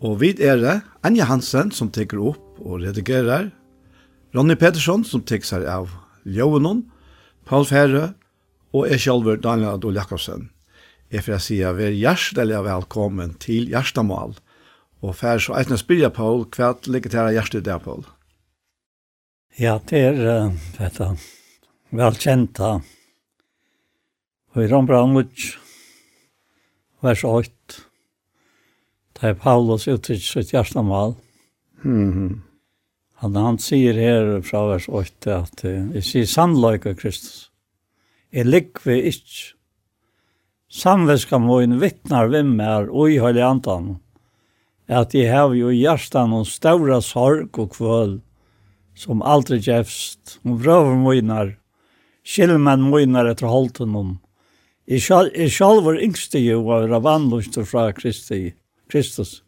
Og vid er det Anja Hansen som teker opp og redigerer, Ronny Petersson som teker seg av Ljøvenon, Paul Ferre og jeg selv, Daniel Adol Jakobsen. Jeg får si at vi er hjertelig velkommen til Gjerstamal. Og fær så eisne spyrja Paul, hva ligger til hjertet der, Paul? Ja, det er uh, dette velkjenta. Og i Rombranuc, vers 8, det er Paulus uttrykk sitt hjertemal. Mm. Han, han sier her fra vers 8 at jeg sier sannløyke av Kristus. Jeg likve ikke. Samveska min vittnar vim er og i høylig antan at jeg har jo i hjertan og sorg og kvøl som aldri gjevst og brøver moinar, skilmen moinar etter holden om Jeg sjal, jeg sjal var yngste jo av ravanlustur fra Kristi, Kristus.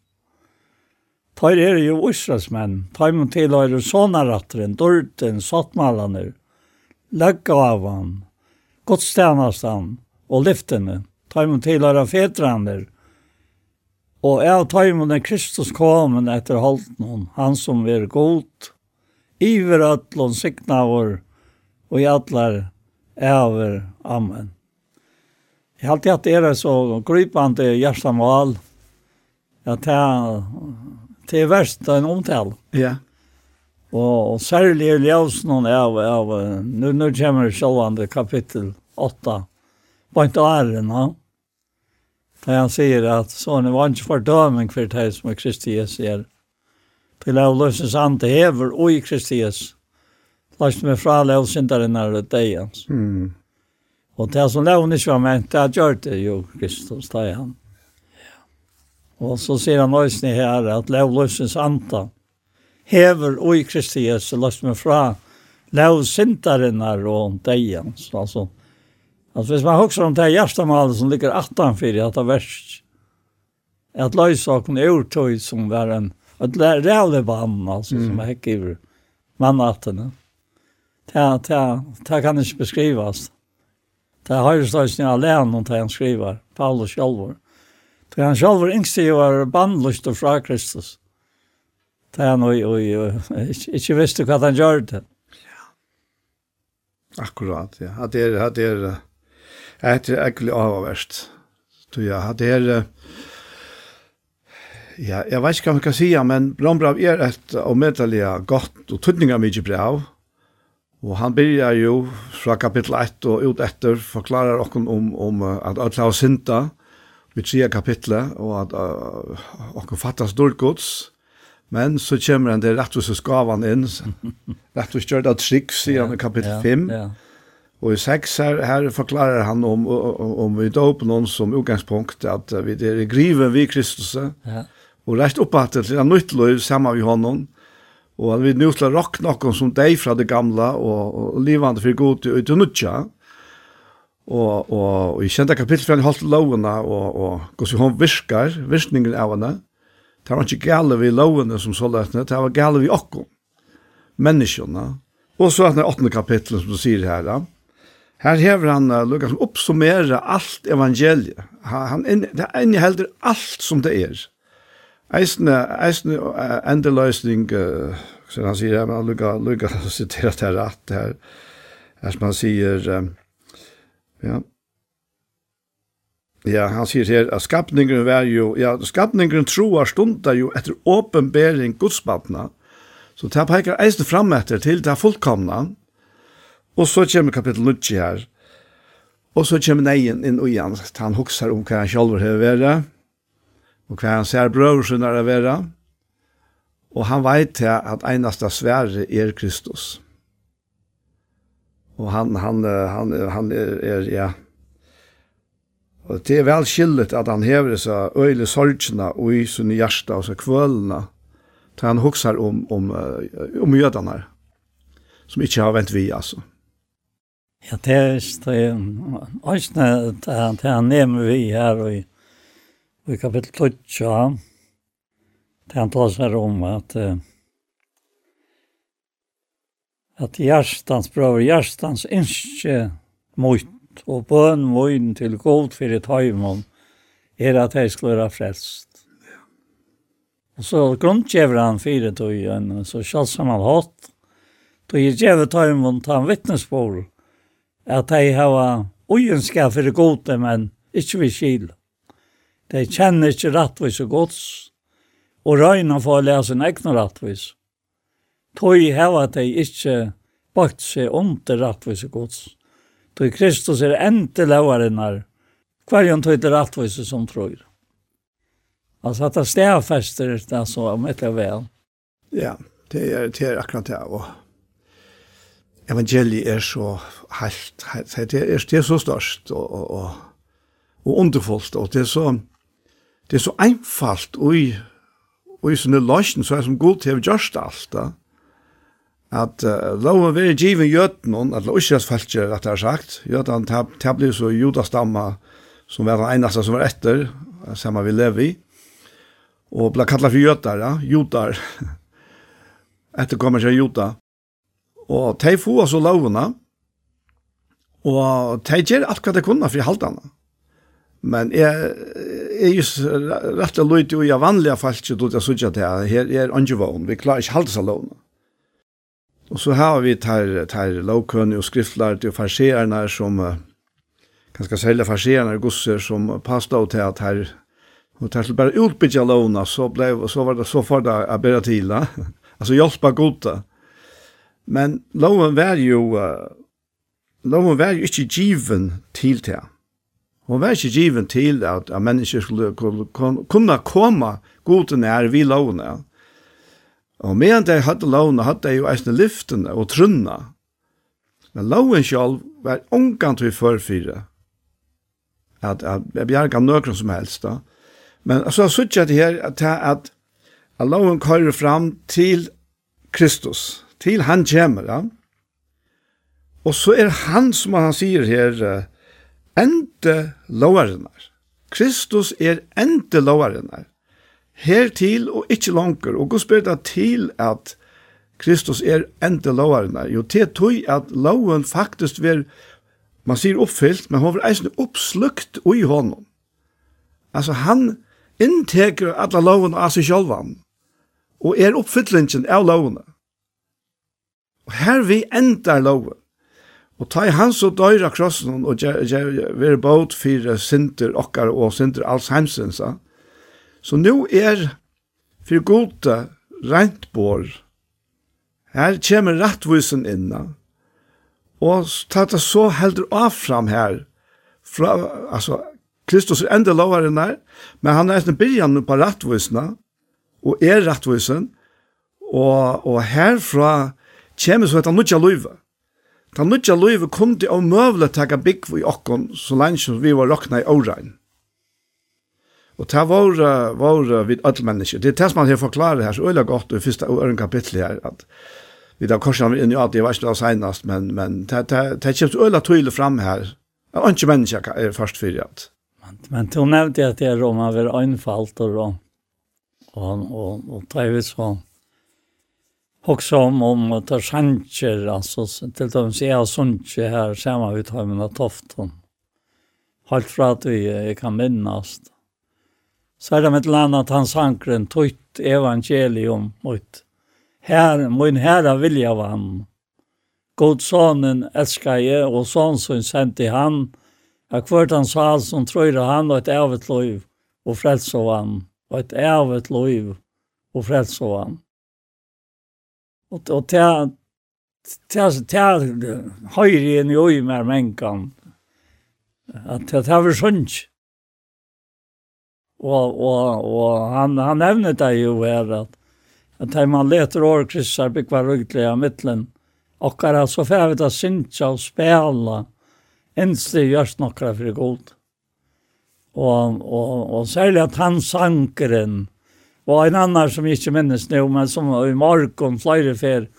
Tar er jo israelsmenn, tar man til å gjøre sånne ratteren, dørten, sattmalene, legge av han, godstjenestene og lyftene. Tar man til å gjøre fetrene, og jeg tar man den Kristus komen etter halten, han som er god, iver atlon sikna vår, og i atler over, Amen. Jeg har alltid hatt det er så grypande hjertemål, at jeg det er verst en omtale. Ja. Og, og særlig i ljøsene av, av nu, nu kommer det sjølvande kapittel 8, på en æren, ja. Da han sier at sånn var ikke fordøming for det som er Kristi Jesu er. Til av løsens ante hever og i Kristi Jesu. Lagt meg fra lov er det deg hans. Mm. Og det som lov ikke var ment, det gjør det jo Kristus, da er han. Og så sier han også her at lovløsens anta hever oi Kristi Jesu løst meg fra lovsintarinnar og deian. Så altså, altså hvis man husker om det hjertemalet som ligger 18 for at det verst, at løysaken er urtøy som var en et det vann, altså, mm. som er ikke i mannattene. Det, det, det kan ikke beskrives. Det har jo stått sin alene om det han skriver, Paulus Kjolvor. Det han sjálfur yngste jo var bandlust och fra Kristus. Det han og och ikke visste hva han gjorde. Ja. Akkurat, ja. At det er, at det er, at det er äckligt avverst. Så ja, at det är Ja, jeg vet ikke hva man kan si, men Brombrav er et omedelig godt og tydning av mye brev. Og han begynner jo fra kapittel 1 og ut etter forklarer okken om, om at alle har synda, vi tre kapitlet, og at uh, fattas dårgods, men så kommer den slett rettvisesgavan inn, rett og slett det trygg, sier han i kapittel 5, ja, ja. og i 6 her, her forklarer han om, om, om vi dåper noen som utgangspunkt, at vi er i griven vi Kristus, ja. og rett at det er nytt liv sammen med honom, og at vi nå skal å råkne noen som deg fra det gamle, og, og livende for god til å utnytte, og, og, og i kjente kapittel fra en halvt lovene, og, og hvordan hun virkar virkningen av henne. Det var ikke gale vi lovene som så løtene, det var gale vi okko, menneskene. Og så er det åttende kapitlet som du sier her, da. <laughs> Her hever han uh, lukket som oppsummerer alt evangeliet. Han, han det innehelder alt som det er. Eisne, eisne uh, endeløsning, uh, som han sier, han lukket, lukket siteret her rett her, her som han sier, um, Ja. Ja, han sier her at skapningen var jo, ja, skapningen troar stundar jo etter åpenbering godsbattna, så det peker eisen fram etter til det fullkomna, og så kommer kapittel 9 her, og så kommer neien inn og igjen, han hokser om hva han selv har vært, og hva han ser brøver sin har vært, og han vet at eneste svære er Kristus. Og han han han han är, er, ja. Och det är väl skillet att han hever seg öjle sorgerna och i sin hjärta och så kvølene. Så han huxar om om om jødene som inte har vent vi alltså. Ja, det är extremt. Ösna det han nemmer vi här och i, i kapittel 12. Det han tar sig om att uh, at hjärstans prøver hjärstans inske mot og bøn mot til god for et høymon, er at jeg skulle være frelst. Og så grunnkjever han fire tog igjen, så kjølsom han hatt. Tog jeg gjevet høymon til han vittnesbord, at jeg har ujenskap for det gode, men ikke vi skil. De kjenner ikke rettvis og gods, og røyna å lese en egen rettvis. Tøy heva dei ikkje bakt seg under rattvise gods. Tøy Kristus er ente lauarinnar, hverjon tøy til rattvise som trøyr. Altså at det stedfester det så om etter vel. Ja, det er, det er akkurat det. Og evangeliet er så helt, helt det, er, det er så størst og, og, og, og underfullt, og det er så det er så einfalt og i og i sånne løsning så er som god til å gjøre alt da at uh, loven vil give jøtnen, at Israels falskje, rett og sagt, jøtnen tab, tablir så judastamma, som var den eneste som var etter, sammen vi lever i, og ble kallet for jøtar, ja, jøtar, etter kommer seg jøtar. Og de får altså lovene, og de gjør alt hva de kunne for halvdana. Men jeg, er just rett og løyt jo i vanlige falskje, at jeg synes at her er angevån, vi klarer ikke halvdana Og så har vi tar, tar lovkønne og skriftlærte til farsererne som, ganske særlig farsererne gosser som passet av til at her, og tar til bare utbytja lovene, så, ble, så var det så for det å bedre til, <laughs> altså hjelpe gode. Men loven var jo, loven var jo ikke given til til. Hon var ikke given til at, at mennesker skulle kunne komme godene nær vi lovene. Ja Og medan de hadde lovene, hadde de jo eisne lyftene og trunna. Men loven selv var omgant vi førfyre. At, at jeg bjerga nøkron som helst da. Men så har jeg det her at, at, at loven kører fram til Kristus, til han kommer. Ja? Og så er han som han sier her, ente lovarenar. Kristus er ente lovarenar her til og ikkje langer, og god spyrir det til at Kristus er enda loverne. Jo, til tog at loven faktisk ver, man sier oppfylt, men han var eisen oppslukt i honom. Altså, han innteker alle loven av seg sjølvan, og er oppfyllingen av lovene. Og her vi endar loven. Og ta i hans og døyra krossen og gjør er båt for synder okkar og synder alls heimsensa. Ja Så nu er for gode rent bor. Her kommer rettvusen inna. Og tatt så heldur av fram her. Fra, altså, Kristus er enda lovare der, men han er etter byrjan på rettvisene, og er rettvisen, og, og herfra kommer så etter nødja løyve. Ta nødja løyve kom av møvle takka byggv i okkon, så lenge vi var rokna i årein. Og ta var, var vid alle mennesker. Det er det som man har forklaret her, så øyla godt i første øren kapittel her, at vi da korsen inn i at det var ikke det senest, men, men det, det, det kjøpt øyla tydelig fram her. Det er ikke mennesker er først for at. Men, men du nevnte at det er om man var øynfalt og og, og, og, og det så Också om om att ta chanser alltså till de ser jag sunche här samma vi tar med tofton. Halt för att vi kan minnas så er det med et eller annet han sankren tøyt evangelium mot her, min herre vilja var. God sonen elskar jeg, og son som sendte han, at kvart han sa som tror han og et evigt liv, og frelse av han, og et evigt liv, og frelse av Og Og, og til til høyre inn i øy med mennkene, at det var sånt. Og, og, og han, han nevner det jo her at, at man leter over kristar byggva ryggtlig av mittlen, og er altså fævet av synsja og spela, ens det gjørs nokra for god. Og, og, og særlig at han sankeren, og en annan som ikke minnes nå, men som i morgen flere fer,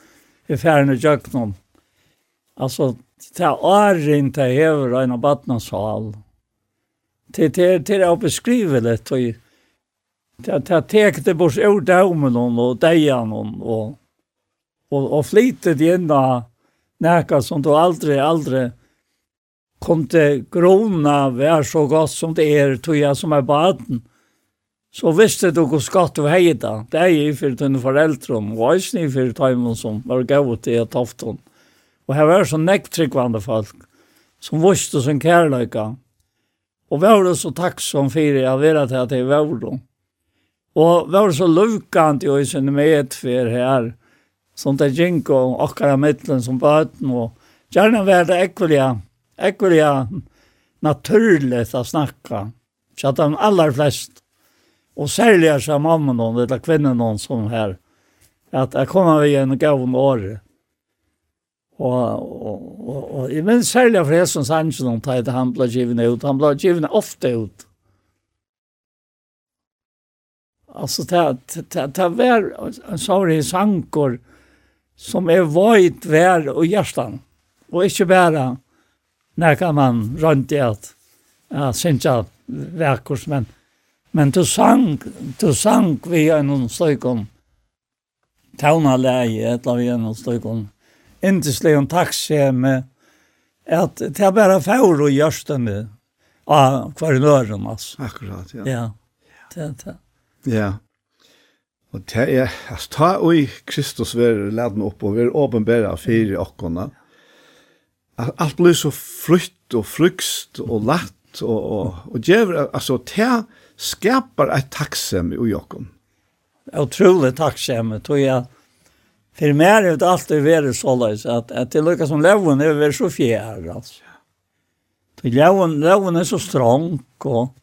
i færne jøknum. Altså, det er åren til hever og en av badnashal. Og det det det är beskrivet då ta det tekte bort ur domen och dejan och och och flytade det ända näka som då aldrig aldrig kom till grona vär så gott som det är toja som är baden så visste du hur skatt du hejda. Det är ju för dina föräldrar och också ni för tajmen som var gått till ett afton. Och här var så näktrickvande folk som visste som kärlöka. Og var så tacksam för jag vet att det var Og vi var så lukant i sin medfer här. Sånt där gikk och akkurat mittlen som bøten, og gjerne var det ekvilja, ekvilja naturligt att snacka. Så att de allra flest och er så mamma och eller kvinner noen som här att jag kommer vi en om året. Og, og, og, og jeg minns særlig fra Hesson Sanchen om det han ble givet ut. Han ble givet ofte ut. Alltså det det det var en sorg sankor som er vøyt vær og hjertan. Og ikke bare når kan man runt i at ja synja verkurs men men du sang, du sang vi en någon slökon tauna läge eller vi en indislig og takksemi, at det er bare fæur og gjørstene av hver kvarinøren, altså. Akkurat, ja. Ja, det er det. Ja. Og det er, altså, ta og Kristus være leden opp og være åpenbæra fire okkona. Alt blir så frukt og frukst og latt og, og, og djever, altså, det skapar et takksemi i okkon. Utrolig takksemi, tror jeg, För mer är det alltid värre sålöjs att, att det lyckas som läven är väl så fjär alltså. För läven, läven är så strong och,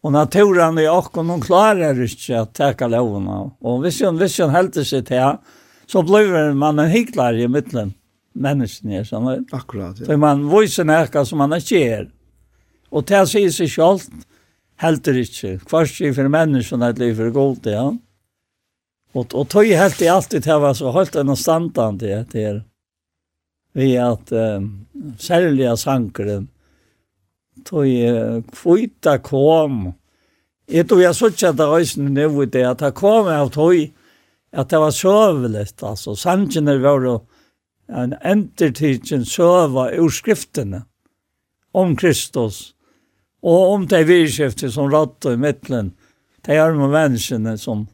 och naturen är också någon klarar inte att täcka läven av. Och visst hon, visst hon helt sig till så blir man en hycklare i mitten människan är sån. Akkurat. Ja. Så man visar näka som man inte är. Och det säger sig självt helt inte. Kvarst för människan att liv för gott, ja. Mm. Och och tog helt i alltid här var så hållt en standard det det vi att eh, sälja sankren tog kvita kom. Jag tror jag såg att at det røysen nu i det, att det kom av tog, att det var sövligt alltså sanken Sankene var då en entertidsen ur skrifterna om Kristus, och om det virkskiftet som rådde i midtelen, det är med människorna som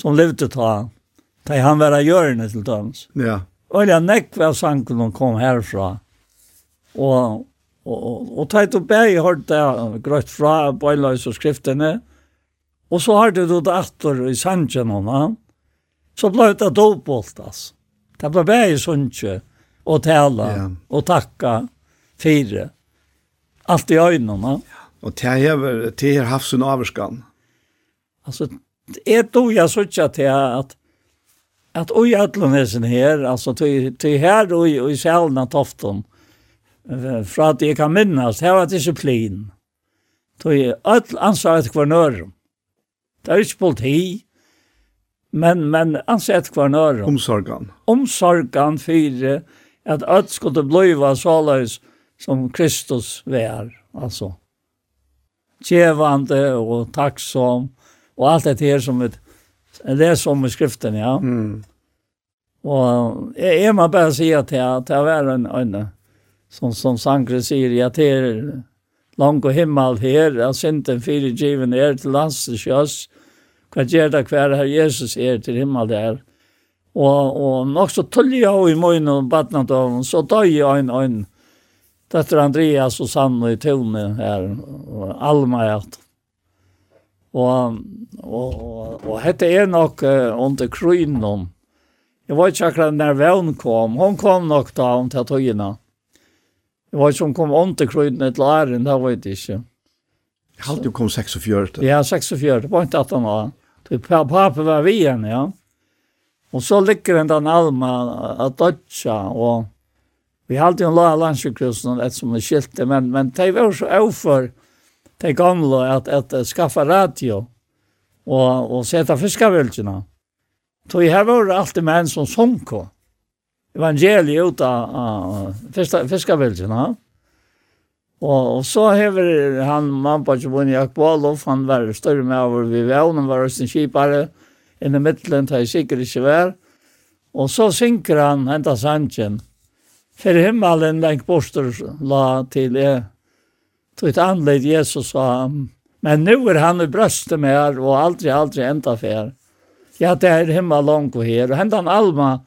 som levde ta, ta han var av hjørne til. Ja. Och jag näck var sanken och kom härifrån. Och och och og ta et og bæg hørte jeg fra bøyløs och skriftene, Och så har du då dator i sanken och va. så blev det då altså. Det ble berg sunche och og tala, ja. och tacka fyra. Allt i øynene. Ja. Og det har, det har haft sin avskan. Alltså er då jag sørger att at at oi atlonesen her, alltså till till her og i sjælen av toften, för att jeg kan minnas här var disciplin då är all ansvar kvar kvarnøren. Det är ikke politi, men, men ansvar kvar kvarnøren. Omsorgan. Omsorgan for at alt skulle blive såleis som Kristus vær, altså. Tjevande og takksom och allt det här som ett läs om i skriften, ja. Mm. Og jeg, jeg må bare si at jeg, at jeg var en, en som, som Sankre sier, at det er lang og himmel her, at synden fyrirgiven er til lands til sjøs, hva gjør det hver her Jesus er til himmel der. Og, og nok så tullig jeg i møyen og badnet døven, så døg jeg en øyn. Dette er Andreas og Sanne i tøvne her, og Alma i alt. Og, og, og, og hette er nok uh, under krynen. Jeg var ikke akkurat når vevn kom. Hun kom nok da om til togene. Jeg var ikke om kom under krynen til æren, det var jeg ikke. Halt jo kom 46? Ja, 46. Det var ikke han var. Papen var vi igjen, ja. Og så ligger den den alma at dødja, og vi hadde jo en la landsjukhusen, et som er skilte, men, men de var så overfor, det gamla at at skaffa radio og og sätta fiskavölkena. Tog här var det alltid män som sjönk. Evangeliet ut av första Og og och så hever han man på Jobon Jakbalov, han var större med over vi var, han var sin kipare i mitten där i säkert inte var. Og så synker han ända sanchen. Fer himmelen lengt borster la til er tog ett anledd Jesus sa han. Men nu är han i bröstet med er och aldrig, aldrig ända för er. Ja, det är hemma långt och här. Och händan Alma,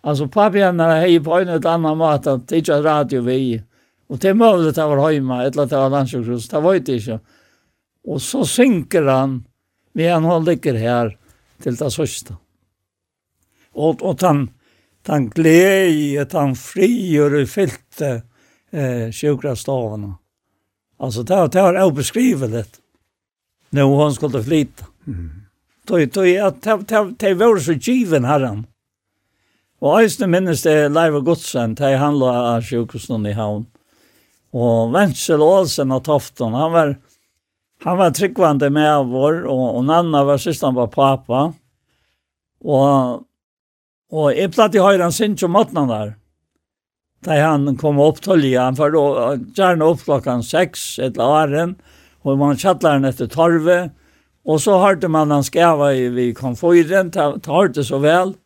alltså pappa henne hej på en ett annan mat att det är radio vi. Och det är möjligt att vara hemma, eller att det var landsjukhus, det var inte inte. Och så synker han, medan han ligger här till det sista. Och, och han, han glädje, han frier och fyllde eh, sjukrastavarna. Alltså det har det har det. När hon skulle flytta. Mm. Då då jag tar tar var så given herran. Och ösnen minns det Leiva Godsen, det han la av sjukhusen i havn. Och Wenzel Olsen har Tofton. Han var han var tryggvande med vår och, och Nanna var systern var pappa. Och och jag platt i sen sin som där. Da han kom opp til han for da gjerne opp klokken seks et åren, og man kjattler han etter torve, og så hørte man han skava i vi konfyren, ta, ta hørte så vel,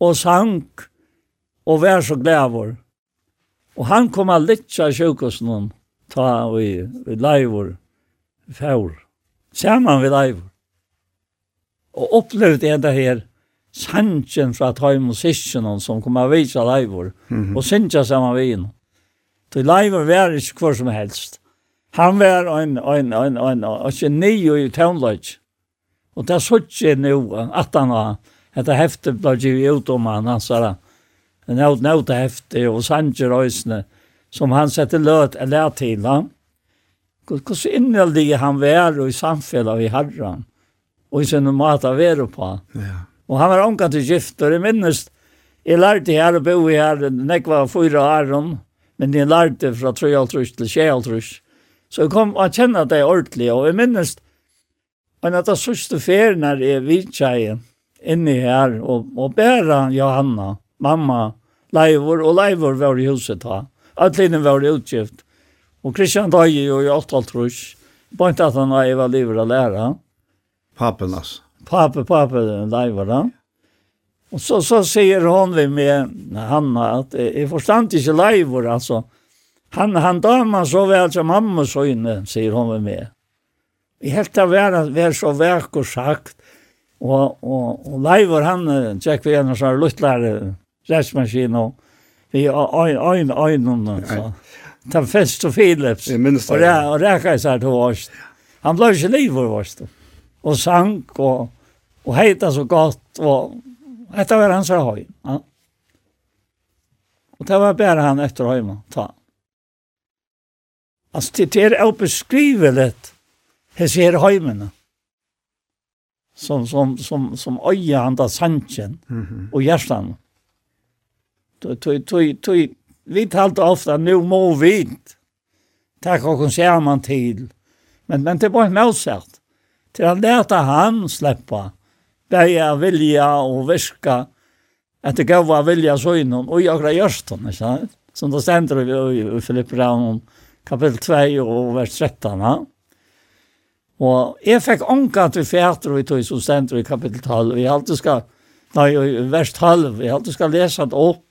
og sank, og vær så glævor. Og han kom av litt av sjukhusene, ta vi, vi leivor, fjord, saman vi leivor. Og opplevde jeg det her, sanchen fra Taim og Sisjonen som kom av vise leivor, mm -hmm. og sinja saman vi inn. Så leivor var ikke hver som helst. Han var en, en, en, en, en geni i tøvnløyt. Og det er så ikke nå, at han var, etter heftet ble givet ut om han, han sa det, nødt nødt heftet og sanger øysene, som han sette løt eller lær til han. Hvordan inneldig han var i samfunnet i herren, og i sin måte å være på. Ja. Og han var omkant til gift, og jeg minnes, jeg lærte her å bo her, nekva fyra åren, men jeg lærte fra 3,5 til 6,5. Så jeg kom og kjenne det ordentlig, og jeg minnes, men at det sørste ferien er i Vidtjeien, inni her, og, og bæra Johanna, mamma, leivor, og leivor var i huset da. Atlinjen var i utgift. Og Kristian Døye jo i 8,5. trus. ikke at han var i livet å lære. Papen, altså pappa, pappa, nei, var han. Og så, så sier hon vi med Hanna at jeg forstand ikke leivor, altså. Han, han damer så vel som mamma så inne, sier hon vi med. Vi helt av være, være så verk og sagt. Og, og, og leivor han tjekk vi en sånn luttlare restmaskin og vi øyn, øyn, øyn, Ta fest og Philips. Jeg minnes det. Og, og rekka seg til oss. Han ble ikke liv for oss. Og sank, og och hejta så gott och detta var hans hoj. Ja. Och det var bara han efter hojma. Ta. Alltså det är obeskriveligt här ser hojmena. Som, som, som, som öja han där sanchen mm -hmm. och hjärtan. Vi talte ofta, nu må vi tack och hun ser man till. Men, men det var en motsatt. Till att lete han släppa bæja vilja og virka gav gava vilja søgnen og i akkurat gjørsten, ikke sant? Som det stender vi i, i Filipp Raun kapitel 2 og vers 13. Ja? Og jeg fikk ånka til fjæter vi tog som stender i kapitel 12. Vi alltid skal, nei, vers 12, vi alltid skal lese det opp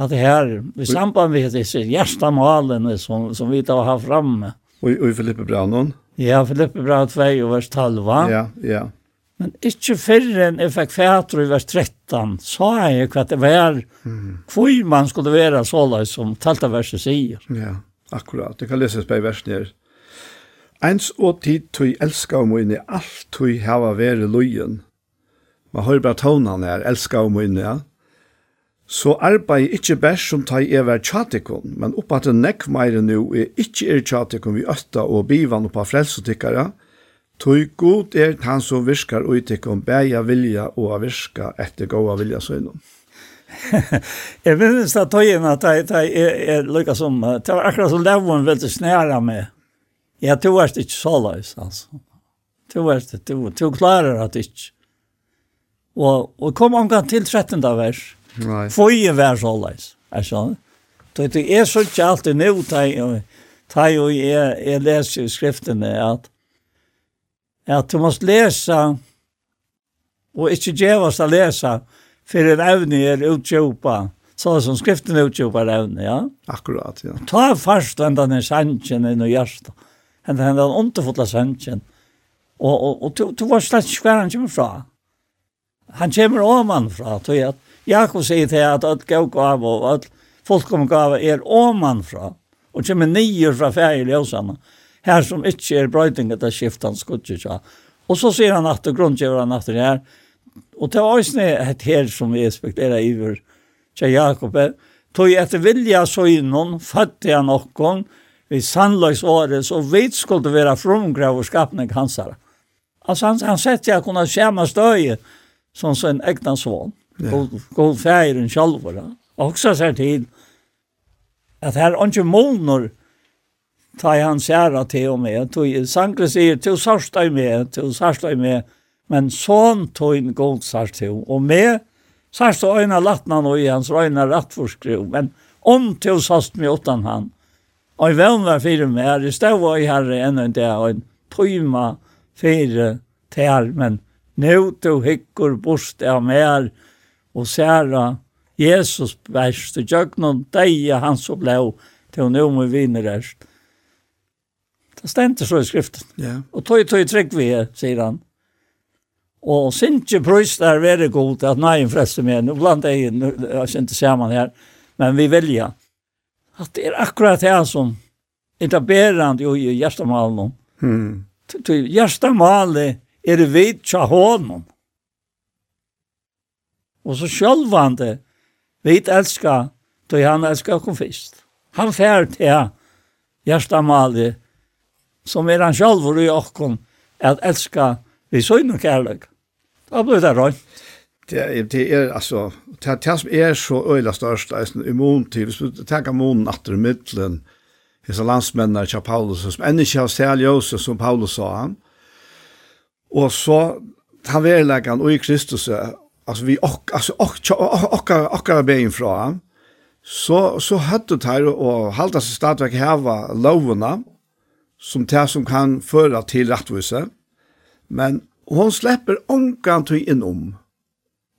at det her, i samband med disse hjertemalene som, som vi tar her framme. Og, og i Filippe Braunon? Ja, Filippe Braunon 2 og vers 12, va? Ja, ja. Men ikke enn jeg fikk fætter i vers 13, sa jeg hva det var, mm. hvor man skulle være såleis som talte verset sier. Ja, akkurat. Det kan leses på versen her. Eins og tid tog elska om inni, alt tog hava vere lujen. Man hører bare tonen her, elska om inni, ja. Så arbeid ikkje bæst som tar er vær tjatikon, men oppa til nekk meire nu er ikkje er tjatikon vi øtta og bivan oppa frelsotikkara, Tøy god er han som virkar uitikon bæja vilja og a virka etter gåa vilja søgnom. jeg minnes da tøyen at jeg, jeg, jeg, jeg lykka som, det var akkurat som levon ville snæra meg. Ja, du er ikke så løs, altså. Du er ikke, du, du klarer at ikke. Og, og kom omgang til 13. vers. Nei. Føye vær så løs, er sånn. Det er så ikke alltid nå, da jeg, jeg leser i skriftene at at du måst lesa og ikkje djevast a lesa fyrir evne er utjopa, så som skriften utjopa utkjopa evne, ja? Akkurat, ja. Ta fast hendan er sannsjen inn i hjertet, hendan den underfotla sannsjen, og, og, og du, du var slett ikke hver han kommer fra. Han kommer åman fra, tog jeg at Jakob sier til at alt gav gav og alt fullkomne gav er åman fra, og kommer nye fra feil i her som ikke er brøytinga til skiftan skutje tja. Og så sier han at grunnkjøver han at det her, og det var også et her som vi respekterer iver tja Jakob, tog etter vilja søgnon, fattig han okkon, vi sannløys året, så vi skulle være frumgrav og skapning hansara. Altså han, han sett jeg kunne skjema støye som sin egna svån, ja. god, god færen sjálfur, og også ser til at her er ikke målner, ta i hans ära till och med. Tog, Sankre sier, til sørst deg med, til sørst deg med. Men sånn tog en god sørst til. Og med sørst og øyne lattnan nå i hans öjna rattforskriv. Men om til sørst med åttan han. Og i vän var fire med här. Det stod var i herre ännu inte og En tøyma fire til. Men nå til hikker bort av mer. og sära Jesus bæst, og gjør noen deg hans och blå. Till nu med vinnerärst. Det stendte så i skriften. Ja. Og tog, tog trygg vi, sier han. Og sinje prøys der veldig god at nei en freste med nå og blant egen, jeg synes ikke sammen her, men vi velger. At det er akkurat det som etablerende jo i hjertemalen. Hmm. Hjertemalen er det vidt tja hånden. Og så sjølvande, vidt elskar, då han elskar kom fyrst. Han fær til hjertemalen som er han sjálfur i okkon, at elska vi søgn og kærløk. Da blir det røy. Det er, det er altså, det, det som er så øyla størst, er sånn immun til, hvis du tenker månen atter i middelen, disse landsmennene til Paulus, som enda ikke har særlig også, som Paulus sa han, og så han verlegger han og i Kristus, altså vi ok, altså ok, ok, ok, ok, ok, fra han, så, så høttet her og halte seg stadigvæk heva lovene, som det som kan føre til rettvise, Men hon släpper ångan till inom.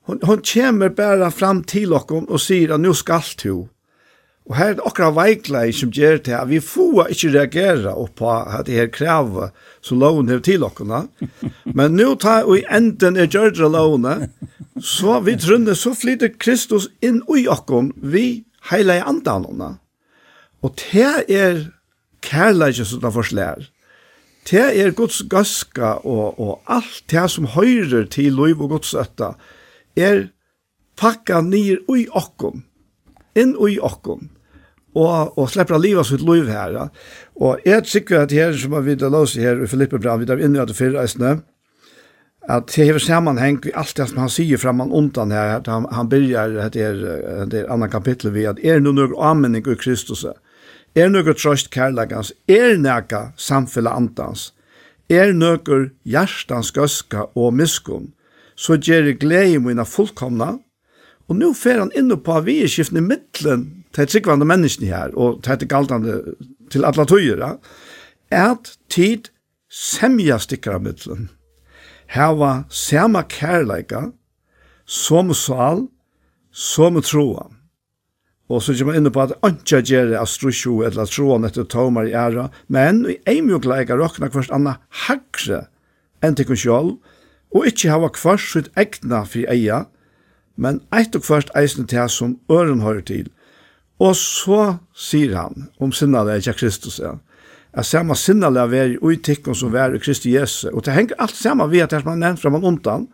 Hon, hon kommer bara fram till oss och säger att nu ska du. Og her er det akkurat väglag som gjør det at Vi får ikke reagera på at det her krever så loven har til oss. <laughs> Men nå tar vi enden er gjør det lovene, Så vi trunner, så flyter Kristus in i oss. Vi hele i Og det er kærleikje som det forslær. Det er Guds gaska og, og alt det som høyrer til liv og Guds øtta er pakka nir ui okkom, inn ui okkom, og, og slepper livet sitt liv her. Og jeg tykker at her som vi da låser her i Filippe Brand, vi da inne i det fyrre eisene, at det hever sammanheng i alt det som han sier framman undan her, at han, han byrjar det er, det er annan kapittel vi, at er noe noe anmenning i Kristus, er Er nøkker trøst kærlegans, er nækka samfella andans, er nøkker hjertans gøska og miskunn, så gjør jeg glede mine fullkomna, og nå fer han inn på vi er skiftende middelen til tryggvande menneskene her, og til etter galtande til alle tøyere, at tid semja stikker av middelen. Her var samme kærleika, som sal, som troa. Og så kommer man inne på at ikke gjør det av strusjo eller troen etter tomar i æra, men i en mjukla ega råkna hverst anna hagre enn til konsjål, og ikke hava hverst sitt egna fri eia, men eit og hverst eisen til som øren hører til. Og så sier han om sinnale er Kristus, ja. at samme sinnale er veri ui tikkun som veri Kristi Jesu, og det henger alt samme ved at det er man nevnt fra man undan,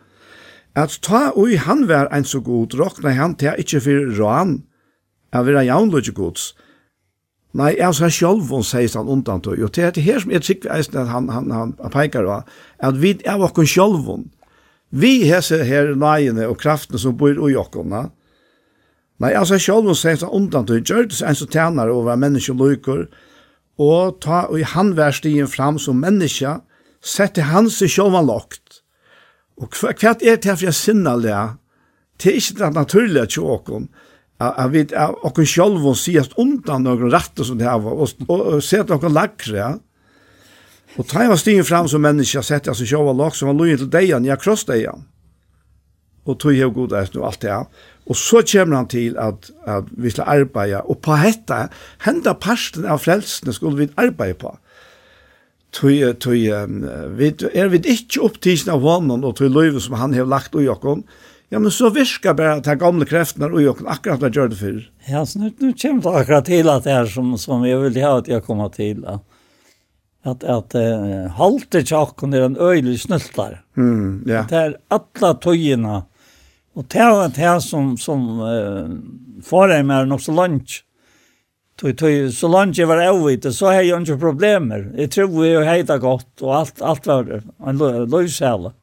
at ta ui han vær ein så god, råkna han til ikkje fyrir råan, av vera jaunløyge gods. Nei, jeg sa sjølv hun sier han undan tøy, og det er det her som jeg tykker eisen at han, han, han, han peker av, at vi er okken sjølv hun. Vi hese her nøyene og kraftene som bor i okkona, Nei, altså hun sier han undan til gjørdes en som tjener over menneskelukker, og ta og i han vær fram som menneske, sette han seg sjálv og lagt. Og hva er det for jeg sinner det? Det er ikke det naturlige til åkken, att vi och en själv och siast undan några rätter som det här og och, och, och se att några lackra. Och tre var stigen fram som människa sett alltså själva lag som var lojen till dig jag kross dig. Och tog jag god där nu allt det här. Och så kommer han till att, at vi skal arbeta och på detta hända parsten av frelsene skulle vi arbeta på tui tui um, vi er vi ikkje opptisen av honom og tui løyve som han har lagt og jakon Ja, men så viskar bara att de gamla kräftorna och jag akkurat vad det för. Ja, så nu, nu kommer det akkurat till att det här som, som jag vill ha att jag kommer till. Att, att, att uh, halter tjocken är en öjlig snultar. Mm, ja. Det är alla tojerna. Och det är det här som, som uh, farar med en också lunch. Tøy, tøy, så lunch var avvite, så har jeg ikke problemer. Jeg tror vi har heita gott och allt, allt var en löjshälla.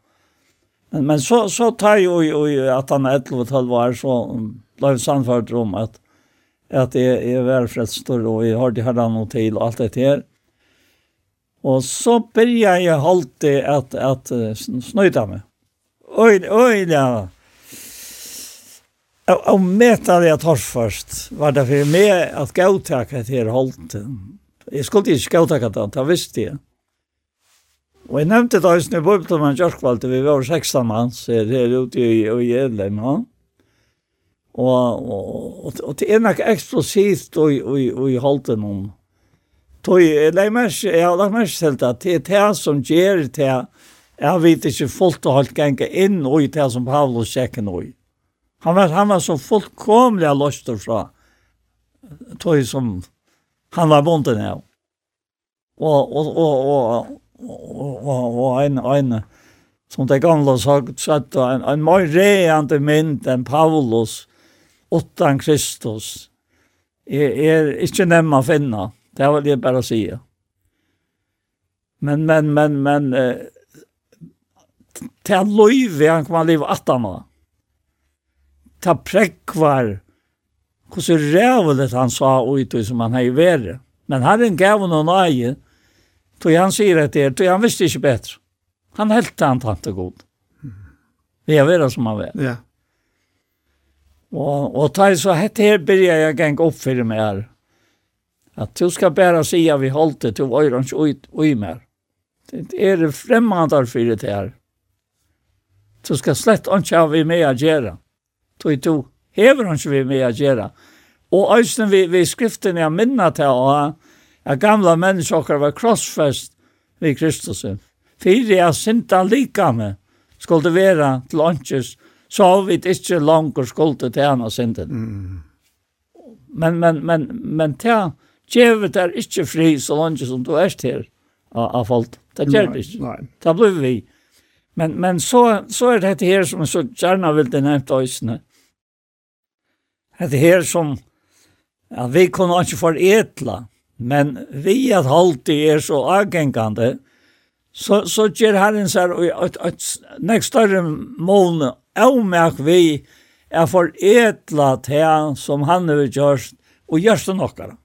Men, men så, så tar jeg jo at han er 11-12 år, så blev samført om at, at jeg, jeg var frelster, og jeg har det her noe til, og alt dette her. Og så begynner jeg alltid at, at snøyta meg. Oi, oi, ja. Og, og meta det jeg tar først, var det for meg at gautakket her holdt. Jeg skulle ikke gautakket det, det visste jeg. Og jeg nevnte det også i Bøybeten med Kjørkvalget, vi var 16 mann, så er er ute i, i Edlen, ja. Og, og, og, det er nok eksplosivt og, og, og i holden om. Tøy, jeg har lagt meg selv at det er det som gjør det, jeg vet ikke fullt og holdt ganger inn og i det som Paulus sjekker nå i. Han var, han var så fullkomlig løst fra tøy som han var bonden av. Og, og, og, og, og, og en, en, som det gamle sagt, sagt en, en mer reende mynd enn Paulus, åttan Kristus, er, er ikke nemme å finne. Det vil jeg bare si. Men, men, men, men, eh, det er løyve han kommer kan leve attana. Det er prekvar hvordan rævlet han sa ut som han har vært. Men herren gav noen eie, Då han sier at det er, då han visste ikke bedre. Han helt han tante god. Vi har vera som han var. Ja. Og, og ta så hett her byrja jeg geng opp for meg her. At du skal bare sia vi holdt det til øyrens ui mer. Det er det främmande for det her. Du skal slett ikke ha vi med å gjøre. Du, du hever ikke vi med å gjøre. Og æsten vi, vi skriften jeg minnet til å ha, at gamla mennesker var krossfest ved Kristus. Fyre jeg synda likame skulle være til åndsjes, så vi ikke langt skulle til henne synden. Mm. Men, men, men, men til djevet er ikke fri så langt som du er til av, av folk. Det gjør det ikke. Det blir vi. Men, men så, så er det her som så gjerne vil det nevnt øsene. Det her som ja, vi kunne ikke etla. Mm Men vi at halti er så avgengande, så, så gjør herren seg og et, et nekst større måne avmerk vi er for etla til som han har gjort, og gjør det nokkara.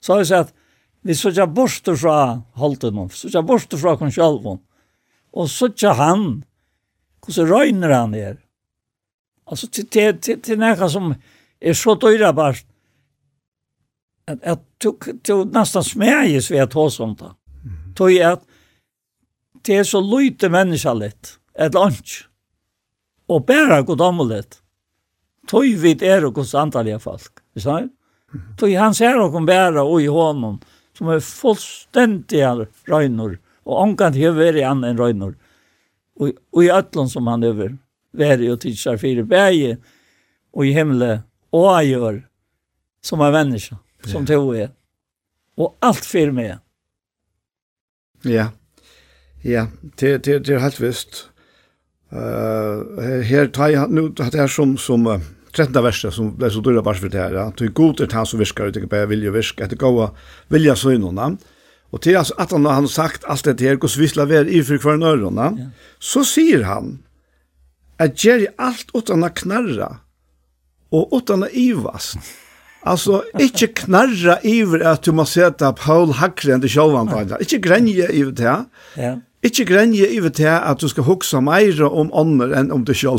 Så har vi sett, vi så sørger bort fra halte noen, så sørger bort fra kon selv, og så sørger han, hvordan røyner han er. Altså til, til, til, til nekka som er så dyrabart at at du nästan smärjes vid att ha sånt där. Tog jag at det er så lite människa litt, et lunch. Og bara god amulet. Tog vid er og hos antallige folk. Vi sa Tog han ser och bæra og i honom som er fullstendig röjnor. og omkant huvud i annan röjnor. Og, og i ötlån som han över. Värre og tidsar fire bæge, og i himle. og jeg gjør, Som er menneske. Mm som to er. Och allt fyrir mig. Ja. Ja, det det det helt visst. Eh uh, här tar nu att det som som uh, 13 verset som det så dyra bara för det här. Ja. Du god är han som viskar ut inte vill ju viska att gå vilja så innan. Och till alltså att han har sagt allt det här går vissla väl i för kvar öronen. Ja. Så säger han att Jerry allt åt han knarra och åt han ivast. Alltså inte knarra iver att du måste sätta Paul Hackren till självan på det. Inte gränje över det. Ja. Inte gränje över det att du ska huxa mer om andra än om du själv.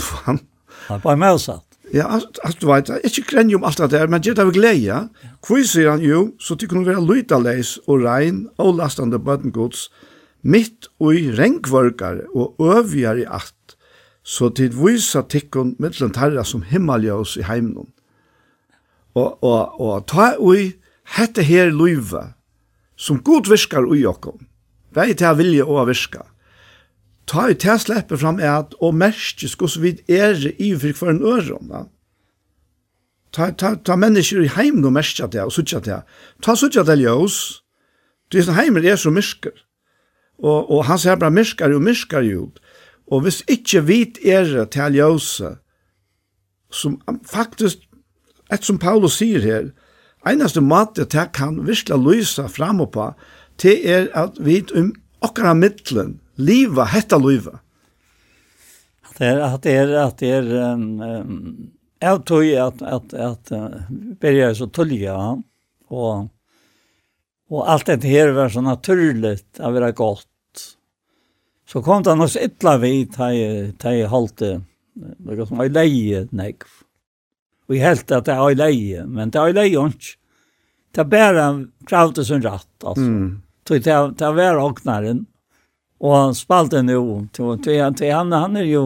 Ja, på oss så. Ja, alltså du vet, inte gränje om allt det där, men det är väl glädje. Kvui säger han ju, så tycker du vara lojtalis och rein och lastande bötengods mitt och i renkvörkar och övjar i at, Så tid visa tikkun mellan tarra som himmeljøs i heimnon. Og, og, og ta ui hette her luiva, som god virkar ui okkom, vei til a vilje og a virka. Ta ui til a sleppe fram eit og merskis skos vid ere i fyrir for en øron, Ta, ta, ta mennesker i heim no merskja det, og sutja det. Ta sutja det ljøs, Du er heimer er så mysker. Og, og han ser bare mysker og mysker ut. Og hvis ikkje vit er til ljøse, som faktisk Et som Paulus sier her, einaste måte at jeg kan virkelig lysa fram og på, det er at vi om okkara middelen, livet, hetta livet. Det er, at det er, at det er, um, um, jeg tror at, at, at, at börjar så tulliga, og, og alt dette her var så naturligt at være godt. Så kom det annars ytla vid, da jeg holdt det, det som var leie, nekv og jeg helt at det er leie, men det er leie ikke. Det er bare kravte som rett, altså. Mm. Det er bare åknaren, og han spalte nu, til han, han er jo,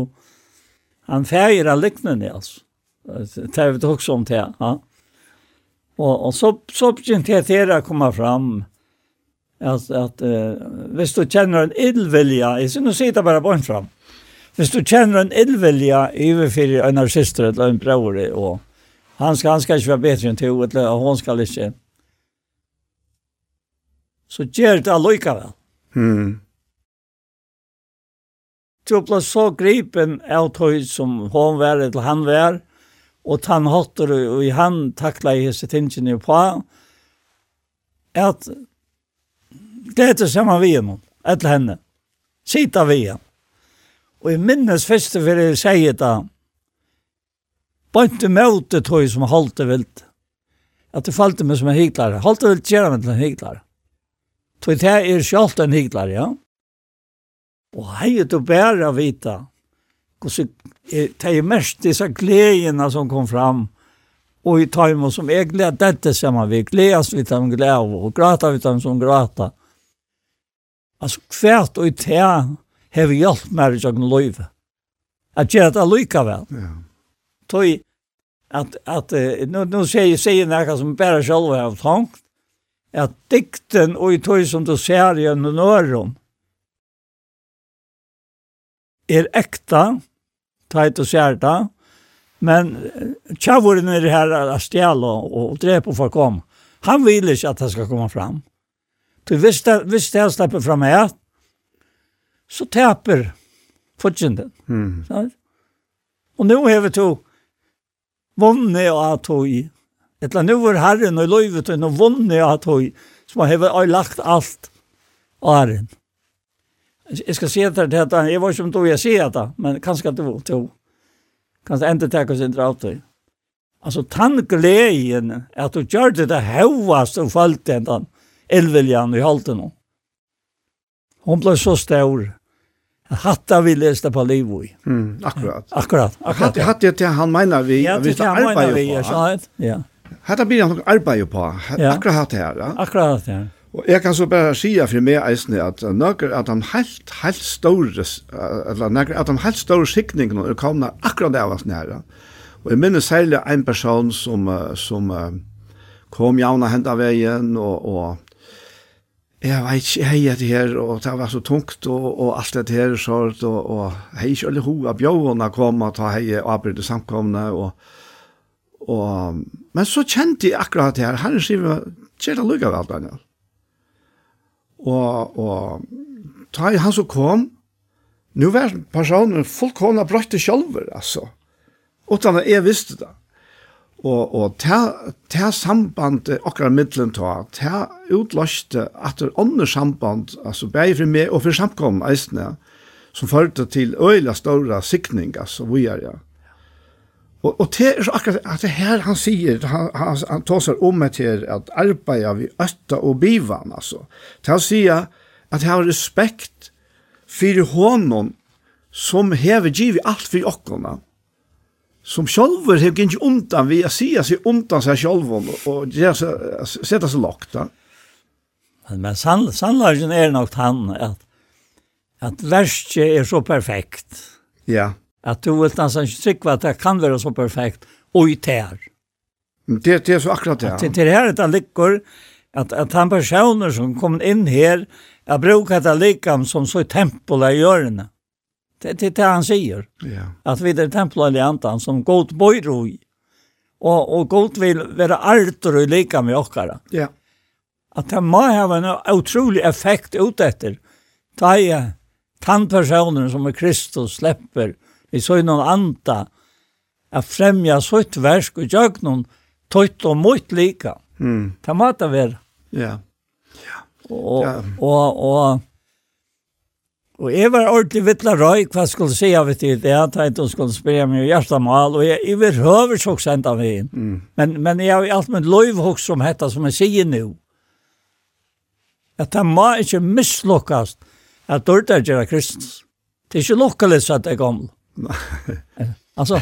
han färger av liknande, altså. Det er vi også om det, ja. Og, og så, så begynte jeg til å komme fram, at, at uh, hvis du kjenner en illvilja, jeg synes jeg sitter bare på en fram, hvis du kjenner en illvilja overfor en av systre eller en bror, og Han ska, han skal ikke være bättre än till eller hun ska ikke. Så gjør det allika väl. Mm. ble så gripen av tog som hon var eller han var. Og han hotter og i han takla i hese tingene på. At det er saman vi henne, etter henne. Sita vi henne. Og jeg minnes første for jeg sier det bant i møte tog som halte vilt. At det falt meg som en hyklare. Halte vilt gjør meg til en hyklare. Tog det er sjalt en hyklare, ja. Og hei, du bæra vita. Hvordan det er mest disse gledene som kom fram. Og i tajmen som jeg gleder dette sammen. Vi gledes vi til dem glede, og grater vi til dem som grater. Altså, hvert og i det har vi hjulpet meg i sånn løyve. At gjør det likevel. Ja tog at, at uh, nå, nå sier jeg sier noe som bare selv har tankt, at dikten og i tog som du ser gjennom en er ekta, äkta tajt och men tjavoren är det här og, og drep dräpa för kom han vil ikke at det skal komme fram Du visst visst det slipper fram her, så taper fortjenten. Mm. Så. Og nu har vi två vonne av tog. Etla nu er herren og løyvet og vonne av tog, som har hevet lagt alt av herren. Jeg skal se etter dette, jeg var ikke om tog jeg se etter, men kanskje at du to. Kanskje enda takk oss inn av tog. Altså, tann gleden at du gjør det det høyest og følte enn den elviljan i halte nå. Hun ble så større hatta vi läste på Livoj. Mm, akkurat. Akkurat. Akkurat. Hatt det han menar vi ja, vi ska arbeide vi ja. Ja. Hatta blir han arbeta på. Akkurat här. Akkurat ja. Og jeg kan så bare sige for meg eisne at nøkker at han helt, helt store, eller nøkker at han helt store sikningene er kommet akkurat av oss nære. Og jeg minnes særlig en person som, som kom jævna hendt av veien og, og jeg vet ikke, jeg heier det her, og det var så tungt, og, og alt det her, sort, og, og jeg ikke alle hoa bjøvene kom, og ta heier og arbeide samkomne, og, og, men så kjente jeg akkurat det her, herren sier, kjer det lukket vel, Daniel. Og, og ta i han som kom, nu var personen fullkomna brøtte sjølver, altså, utan at jeg visste det. Og, og ta ta samband akkurat middelen ta, ta utlåste at det andre samband, altså bare for meg og for samkomne eisene, som førte til øyla store sikning, altså vi er ja. Og, og det er akkurat at det her han sier, han, han, han tar seg om at her, at arbeidet vi øtta og bivan, altså. Til han at jeg har respekt for honom som hever givet alt for åkkerne, som själver har inte undan vi ser sig undan sig själva och sätta sig lågt då. Men sann sannlagen er nok han at, at verset er så perfekt. Ja. At du vil nesten ikke trykke at det kan være så perfekt og i Men Det det är så akkurat det. Att det är det ligger at, at han personer som kommer inn her, Jag bruker det likam som så i tempo det. Det är det han säger. Ja. Att vi är templar i antan som god bor i. Och, och god vill vara artor och lika med okkara. Ja. Att det må ha en otrolig effekt ut efter. Ta i tandpersonen som är Kristus släpper i så någon anta att främja sitt verk och göra någon tojt och mot lika. Mm. Det må det. Ja. Ja. Ja. och, och, och Og jeg var ordentlig vittla røy, hva skulle si av det, det jeg ikke hun skulle spille meg i hjertemal, og jeg, jeg vil høre så sent av henne. Mm. Men, men jeg har jo alt med løyv hos som heter, som jeg sier nå, at det må ikke mislukkast at dørte gjør kristens. Det er ikke lukkelig så at det er gammel. <laughs> altså,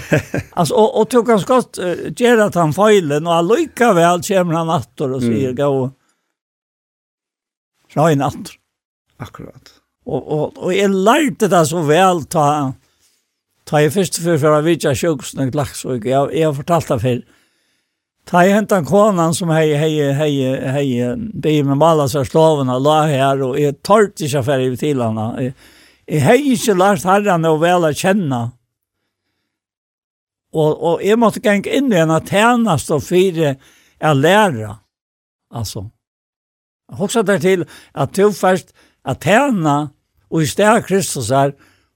altså, og, og tog ganske godt uh, gjør at han feilen, og allikevel kommer han atter og sier, mm. gå, så har han atter. Akkurat. Og, og, og jeg lærte det så vel ta, ta jeg først for for å vite sjøksten og laksøk. Jeg, jeg har fortalt det før. Ta jeg hentet konan som hei, hei, hei, hei, be med mala seg slaven og la her, og jeg tårt ikke for i til henne. Jeg, jeg har ikke lært herrene å vel å kjenne. Og, og jeg måtte gjenke inn i en av tjeneste og fire jeg lærer. Altså, jeg husker det til at du først, at tjene og i stedet Kristus er,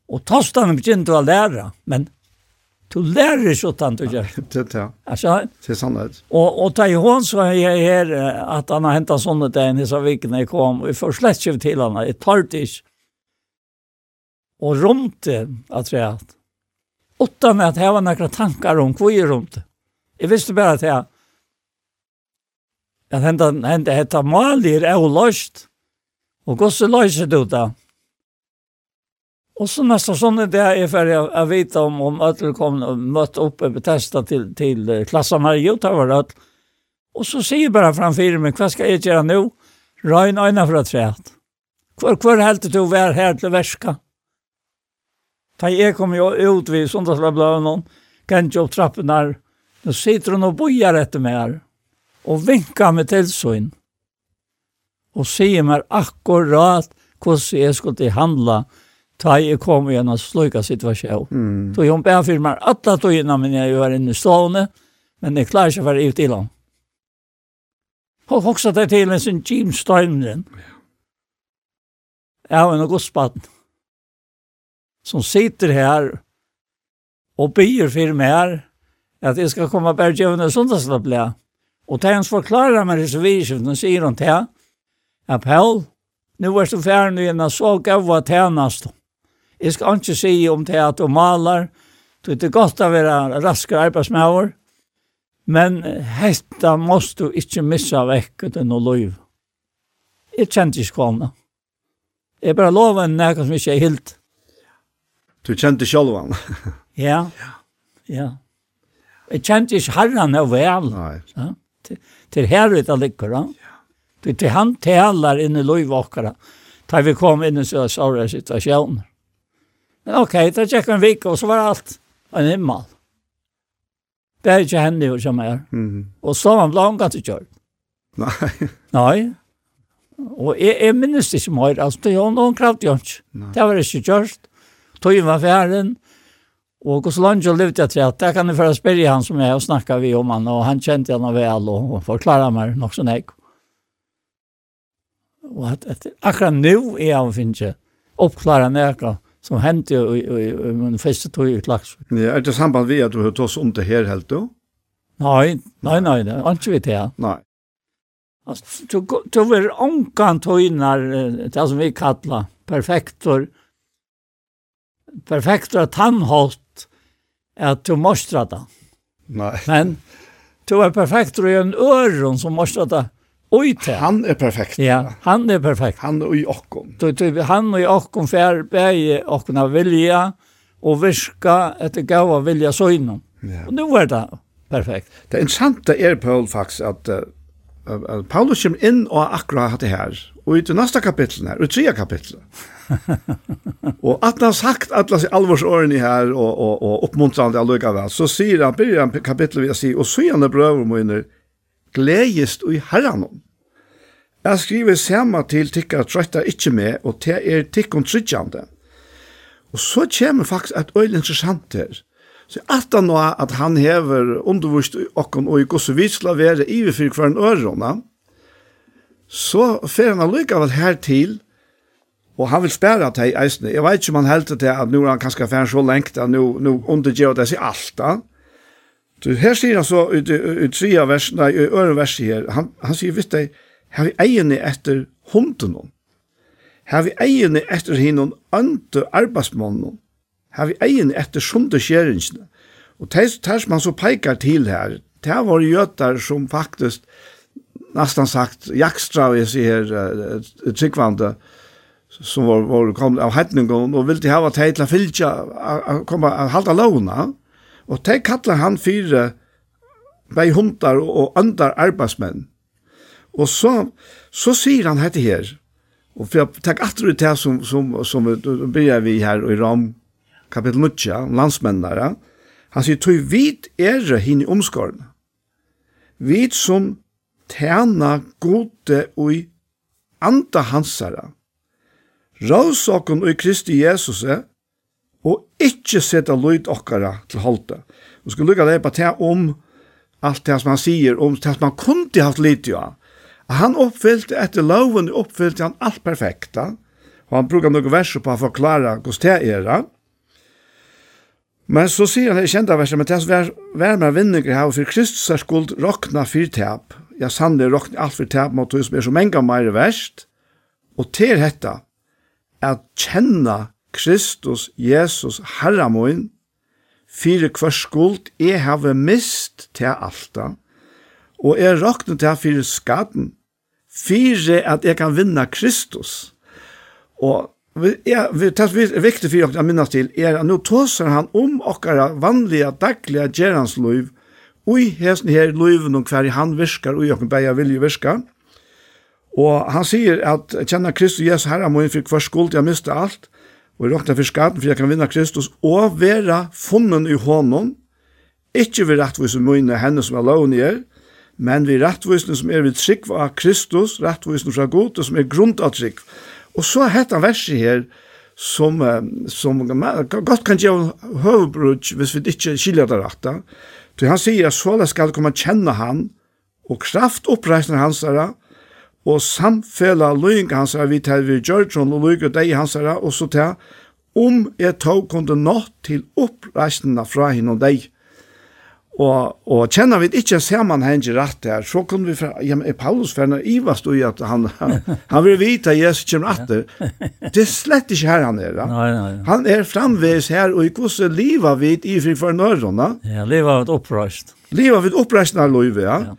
og tostan begynte å lære, men du lærer ikke utan du gjør. Det er <laughs> det. Altså, det er sannhet. Og, og ta i hånd så er jeg her, at han har hentet sånne til henne, så vikken jeg kom, og jeg får slett ikke til henne, jeg tar det ikke. Og romte, at jeg hatt. Utan at jeg var noen tankar om hvor jeg romte. Jeg visste bare at jeg, at hentet, hentet, hentet, maler er jo løst. Og gosse løyser du da. Og så nästa sånne det er for jeg, jeg vet om, om alle kom og møtte opp og betesta til, til klassen her i Jotavar. Og så sier bare framfor meg, hva skal jeg gjøre nå? Røyne øyne fra treet. Hvor, hvor helt du vær her til verska? Da jeg kom jo ut vid såndagsblabladen, kan jeg opp trappen her. Nå sitter hun og bojar etter meg her. Og vinka med tilsyn og sier meg akkurat hvordan jeg skulle handla ta jeg kom i en sløyka situasjon. Mm. Så hun ber for meg alle togene, men jeg var inne i stående, men jeg klarer ikke å være ute i land. Og også det til en sånn Jim Steinlen. Jeg har en godspatten som sitter her og byr for meg her at jeg skal komme og bergjøvende sundagsnabla. Og til hans forklarer meg så videre, så sier hun til han, appell. Nu er du ferdig igjen, så gav jeg tjenest. Jeg skal ikke si om det at du maler, du er godt å være raske arbeidsmøver, men hetta måst du ikke missa vekk til noe liv. Jeg kjente ikke kvalene. Jeg bare lover en nækka som ikke er hilt. Du kjente selv <laughs> ja, ja. Jeg kjente ikke herren er vel. Nei. Til til herret av lykker, da. Ja. Det är han talar in i lojvåkare. Tar vi kom in i så stora situationer. Men okej, okay, det gick en vecka och så var allt en himmel. Det är inte henne hur som är. Mm. Och så var han långt att köra. Nej. Nej. Og jeg, jeg minnes ikke mer, altså, det var noen kraft, Jons. Det var ikke kjørst. Tøyen var ferden, og hos Lange levde jeg til at jeg kan for å spørre han som jeg snakket vi om han, og han kjente han vel, og forklare meg nok sånn jeg. Og at, at akkurat nå er han finnes oppklare nekka som hendte i, i, i, min første tog i Klagsvik. Ja, er det samband vi at du har oss om det her helt då? Nei, nei, nei, det er ikke vi det. Nei. Altså, du, du er omkant høyner, det som vi kallar perfektor, perfektor tannholdt, at du måste det. Nei. Men du er perfektor i en øron som måste det Oj Han är perfekt. Ja, han är perfekt. Han och i okkom. Då då han och i okkom för bäge och kunna vilja och viska att gåva vilja så inom. Ja. Och nu var det perfekt. Det intressanta är Paul faktiskt att uh, Paulus kommer in och akkurat hade här. Och i det nästa kapitlet här, och i tredje kapitlet. <laughs> och att han sagt alla sig allvarsåren i här och, och, och uppmuntrande alluga väl. Så säger han, börjar han kapitlet vi ser och så är han bröver gledest i herren om. Jeg skriver samme til tikkere trøyta ikke med, og til er tikkene tryggjande. Og så kommer faktisk et øyne interessant her. Så at han nå at han hever undervurst okken og i gosse vitsla være i iverfyr hver en ørona, så fer han allikevel her til, og han vil spæra til eisne. Jeg vet ikke om han heldt til at nå er han kanskje fer så lengt, at nå, nå undergjør det seg alt da. Så her sier han så i, i, tre av versene, nei, i øre verset her, han, han sier, visst deg, her vi eierne etter hunden noen? Her vi eierne etter henne ønte arbeidsmannen. Her vi eierne etter sunde skjeringsene. Og det som han så peikar til her, det har vært gjøter som faktisk, nesten sagt jakstra vi sier uh, tryggvande som var, var kom av hedningen og ville hava vært til å fylgja, komme og halda låna. Og det kallar han fire vei hundar og andar arbeidsmenn. Og så, så sier han dette her, og for jeg tek atter ut det som, som, som, som byrjar vi her i Ram, kapitel 9, landsmennere, han sier, «Tøy vit er hinn omskårene, vit som tæna gode og anda hansara, råsakon og Kristi Jesuse, og ikkje seta lyd okkara til holde. Og skulle lukka det på te om alt det som han sier, om det som han kunde haft lyd av. Han oppfyllte etter loven, oppfyllte han alt perfekta, og han brukar noen verser på å forklara hvordan det er det. Men så sier han i kjenta verset, men det som vær med vinninger her, for Kristus er skuld råkna fyrtap. Ja, sannlig råkna alt fyrtap mot hos som er så enga meire verst. Og til dette, at kjenne Kristus Jesus herramoin, moin, fyrir hver skuld jeg have mist til alta, og jeg råkne til fyrir skaden, fyrir at jeg kan vinna Kristus. Og Ja, vi tas vi viktig for å minnes til er at nå tåser han om okkara vanliga dagliga gjerransliv og i hesten her liven om hver han virkar og i okken beia vilje virka. Og han sier at kjenner Kristus Jesus herre må innfri hver skuld jeg miste alt og i råkna for skaden, for jeg kan vinna Kristus, og vera funnen i hånden, ikkje vi rettvis rettvusen mine henne som er lovende er, men vi rettvusen som er vid trygg av Kristus, rettvusen fra god, og som er grunnt av trygg. Og så er dette verset her, som, som godt kan gjøre høvebrud hvis vi ikke skiljer det rett. Så han sier, at så skal komme kjenne han, og kraft oppreisner hans der, og samfella løyng hans av vi tar vi gjør sånn, og løyg og deg hans av og så til om jeg tog kunde nå til oppreisnene fra henne og deg. Og, og kjenner vi ikke sammenhengen rett her, så kunne vi fra, ja, men er Paulus ferner ivast og at han, han, han vil vite at Jesus kommer etter. Det er slett ikke her han er. Da. Nei, nei, nei. Han er framveis her, og i hvordan livet vi i fri for nødrene. Ja, livet vi oppreist. Livet vi oppreist når livet, ja. ja.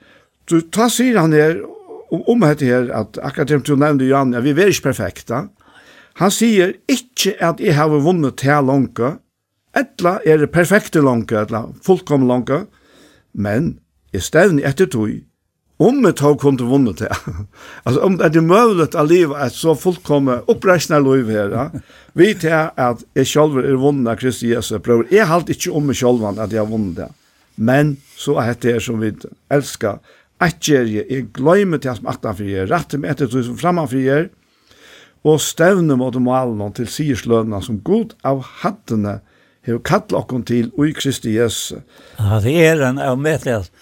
Du, da sier han her, om dette her, at akkurat det du nevnte, Jan, ja, vi er ikke perfekte. Han sier ikke at jeg har vunnet til langt, etla er det perfekte langt, etla fullkomne langt, men jeg stevner etter tog, om jeg tog kunne vunnet til. altså, om det er mulig å leve et så fullkomne oppreisende liv her, ja. vi til at jeg selv er vunnet av Kristi Jesu prøver. Jeg halte ikke om meg selv at jeg har vunnet det. Men så er det som vi elsker, at jeg, jeg glemmer til som atan for jeg, rette meg etter som fremman for jeg, og stevne mot malen til siderslønene som god av hattene hever kattla okkon til ui Kristi Jesu. Ja, det er en av med at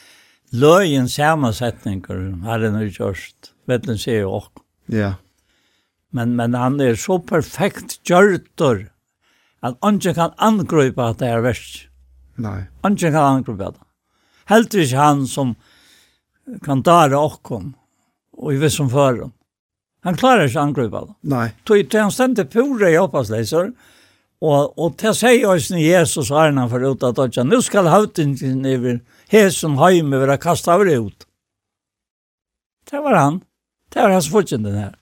løyen samansetninger har den er gjørst, vet du, sier jo okkon. Ja. Men, men han er så perfekt gjørtor at ikke kan angripa at det er verst. Nei. Ikke kan angripa det. Helt ikke han som kan dara okkom og i vissum förum. Han klarar sig angripa då. Nej. Tog han stendte pura i hoppasläsar och, och det seg oss ni Jesus har han för ut att dødja, Nu skal hautingen över hesen heim över att kasta över ut. Det var han. Det var hans fortjenden her.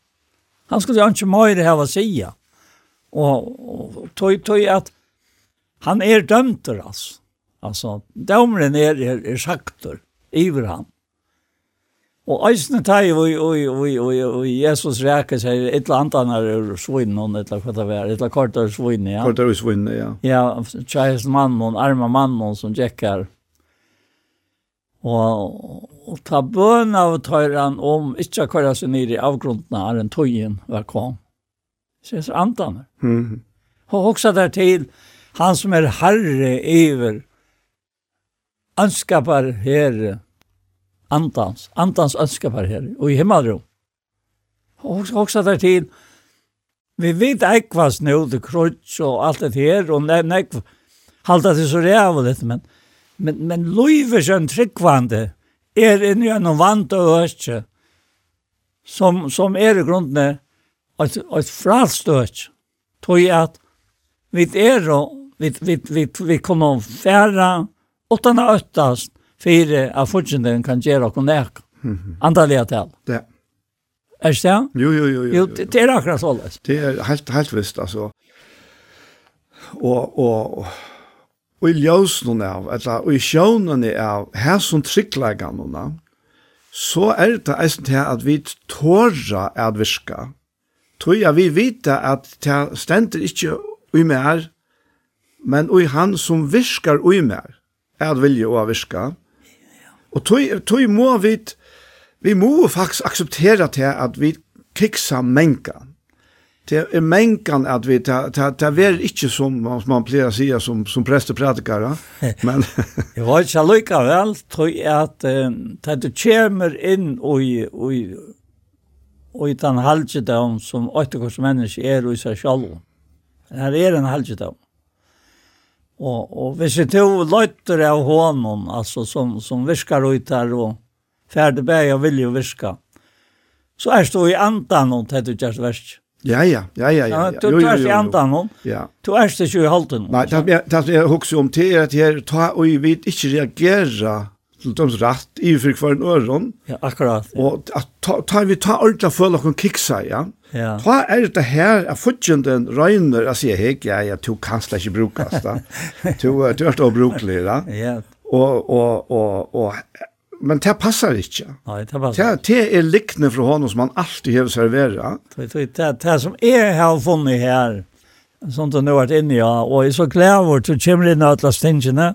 Han skulle inte mer ha å säga. Och, og tog, tog att han är dömter altså. Alltså, dömren er, er, er saktor iver han. Og eisne tei og oi, Jesus rækes seg, et eller annet annar ur svinn et eller hva det var, et eller kort er svinn, ja. Kort ur svinn, ja. Ja, tjeis mann hon, arma mann hon som jekkar. Og, og ta bøn av tøyran om ikkje kvarja seg nir i avgrunden av en tøyen var kom. Ses andan. Mm. Og også der til han som er herre iver, anskapar herre, andans, andans önskapar her, og i himmelrom. Og også der till vi vet ekvast nu, det krutsk og alt det her, og nekv, halda det så rævlig, men, men, men løyver som tryggvande er inni en vant og østje, som, som er i grunden et, et fralst østje, tog at vi er og vi, vi, vi, vi kommer færa, åttan av øttast, for at fortsatt kan gjøre noe nærk. Antallet til. Ja. Er det det? Jo, jo, jo. jo, jo. Det er akkurat så. Det er helt, helt visst, altså. Og, og, og i ljøsene av, eller i sjønene av, her som tryggleggene, så er det eisen til at vi tårer at virka. Tror jeg vi vet at det stender ikke i mer, men i han som virkar i mer, er at vilje å virka. Og tog må vi, vi må faktisk akseptera til at vi kiksa menka. Det er menkan at vi, det <laughs> er ikke som man pleier å si som, som prestepredikare, men... Jeg var ikke lykka vel, tror jeg at det du kommer inn og i og i den halvdjedom som åttekors menneske er i seg selv. Det er en halvdjedom. Og, og hvis jeg till løyter av hånden, altså som som viskar ut her, og ferdig färdeberg jag vill ju viska. Så er står i andan och det du just verst. Ja ja, ja ja ja. ja Du Jo, jo, tar sig andan hon. Ja. Du är ikke i halten. Nei, det er det jeg husker om det at jeg tar og vi ikke inte til till rett, i for hver en öron. Ja, akkurat. Och att ta ta, vi tar ordentlig for någon kicksa, ja. Ja. Hva er det her er fortjenten røyner jeg sier, hei, ja, ja, du kan slett ikke brukes, da. <laughs> du, du er til brukelig, da. Ja. Og, og, og, og, men det passer ikke. Nei, det passer ikke. Det, det er liknende fra hånden som man alltid har serveret. Det, det, det, det som jeg har funnet her, som du nå har vært inne i, ja, og jeg er så glad hvor du kommer inn av alle stingene,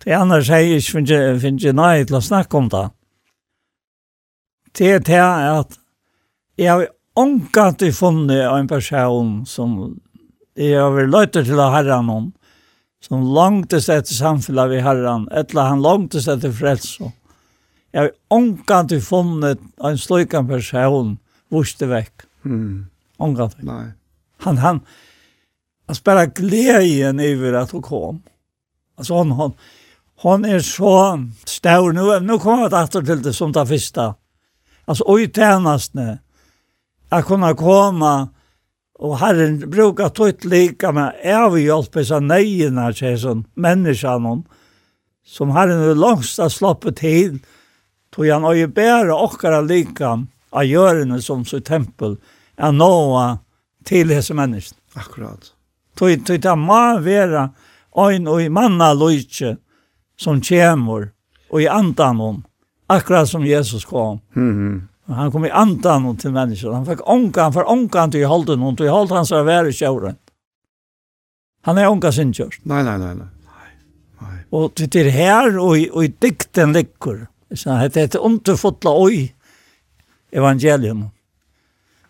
det er annars jeg ikke finner finnet nei til å snakke om det. Det er det at jeg har omkant i funnet av en person som jeg har vært løyter til å herre noen, som langtes etter samfunnet vi herren, eller han langtes etter frelse. Jeg har omkant i funnet av en sløykan person, vurste vekk. Mm. Omkant. Nei. Han, han, han spara glädjen över att hon kom. Alltså hon, hon, hon är så stor. Nu, nu kommer jag att till det som det första. Alltså oj tjänastne att kunna komma och Herren brukar tog lika med överhjälp så nejerna säger som människan som Herren är långst att slappa till tog han och ju bära åkara lika av görande som så tempel är nåa till dessa människan. Akkurat. Tog, tog det må vara en och i manna lojtje som kommer och i antan hon akkurat som Jesus kom. Mm -hmm. Og han kom i andan och till människor. Han fick ånkan til i holden, hållen til i holden hans var värre tjåren. Han er ånkan sin nei nei nei nei nei og det er her, og i, og i dikten ligger. Så det er et underfotla oi evangelium.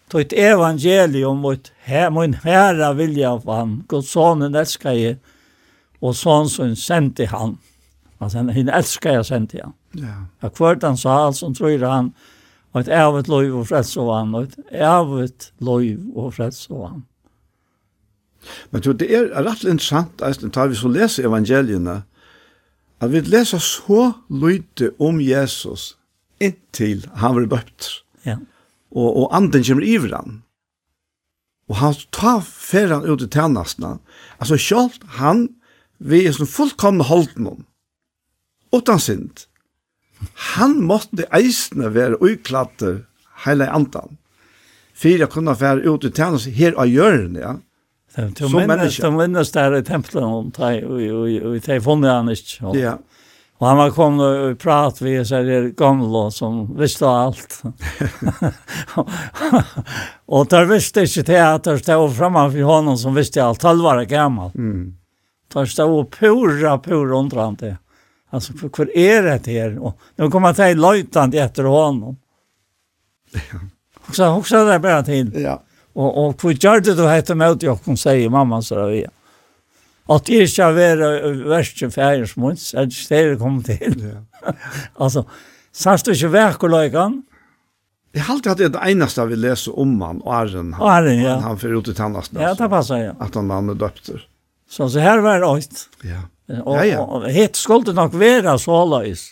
Det er et evangelium mot her, min herra vilja av han. god sonen elsker jeg, og och som sendte han. Altså, han älskar jeg sendte han. Ja. Jag kvart han sa allt som tror han og et evet lov og freds og vann, og et evet lov og freds og vann. Men du, det er rett interessant, Eisen, tar vi så leser evangeliene, at vi leser så lyte om Jesus inntil han var bøpt. Ja. Og, og anden kommer iver han. Og han tar ferien ut i tjernastene. Altså selv han, vi er sånn fullkomne holdt noen, utan synd, han måtte eisne være uklatte hele andan. Fyra kunne være ut i tjeneste her av hjørnet, ja. De de som minnes, de minnes der i tempelen om deg, og de funnet han ikke. Og, Ja. Og han var kommet og prat vi så der gamle som visste alt. og der visste ikke det at der stod fremme for honom som visste alt. Han var gammel. Mm. Der stod pura, pura undrande. Ja. Alltså, för, för er det här? Och då kom han till löjtant efter honom. Ja. Och så också där bara till. Ja. Och och för Jardet då hette mig ut jag kom säga mamma så där vi. Att det ska vara värsta färgsmunds att det kommer till. Ja. <laughs> alltså, sast du ju verkligen Jeg har alltid hatt det eneste vi leser om han, og Arjen, han, Arjen, ja. han, han fyrir ut i tannast. Ja, det passar, ja. At han, han er døpter. Så, så her var det øyt. Ja. Og, ja, ja. og het skulle nok være så løs.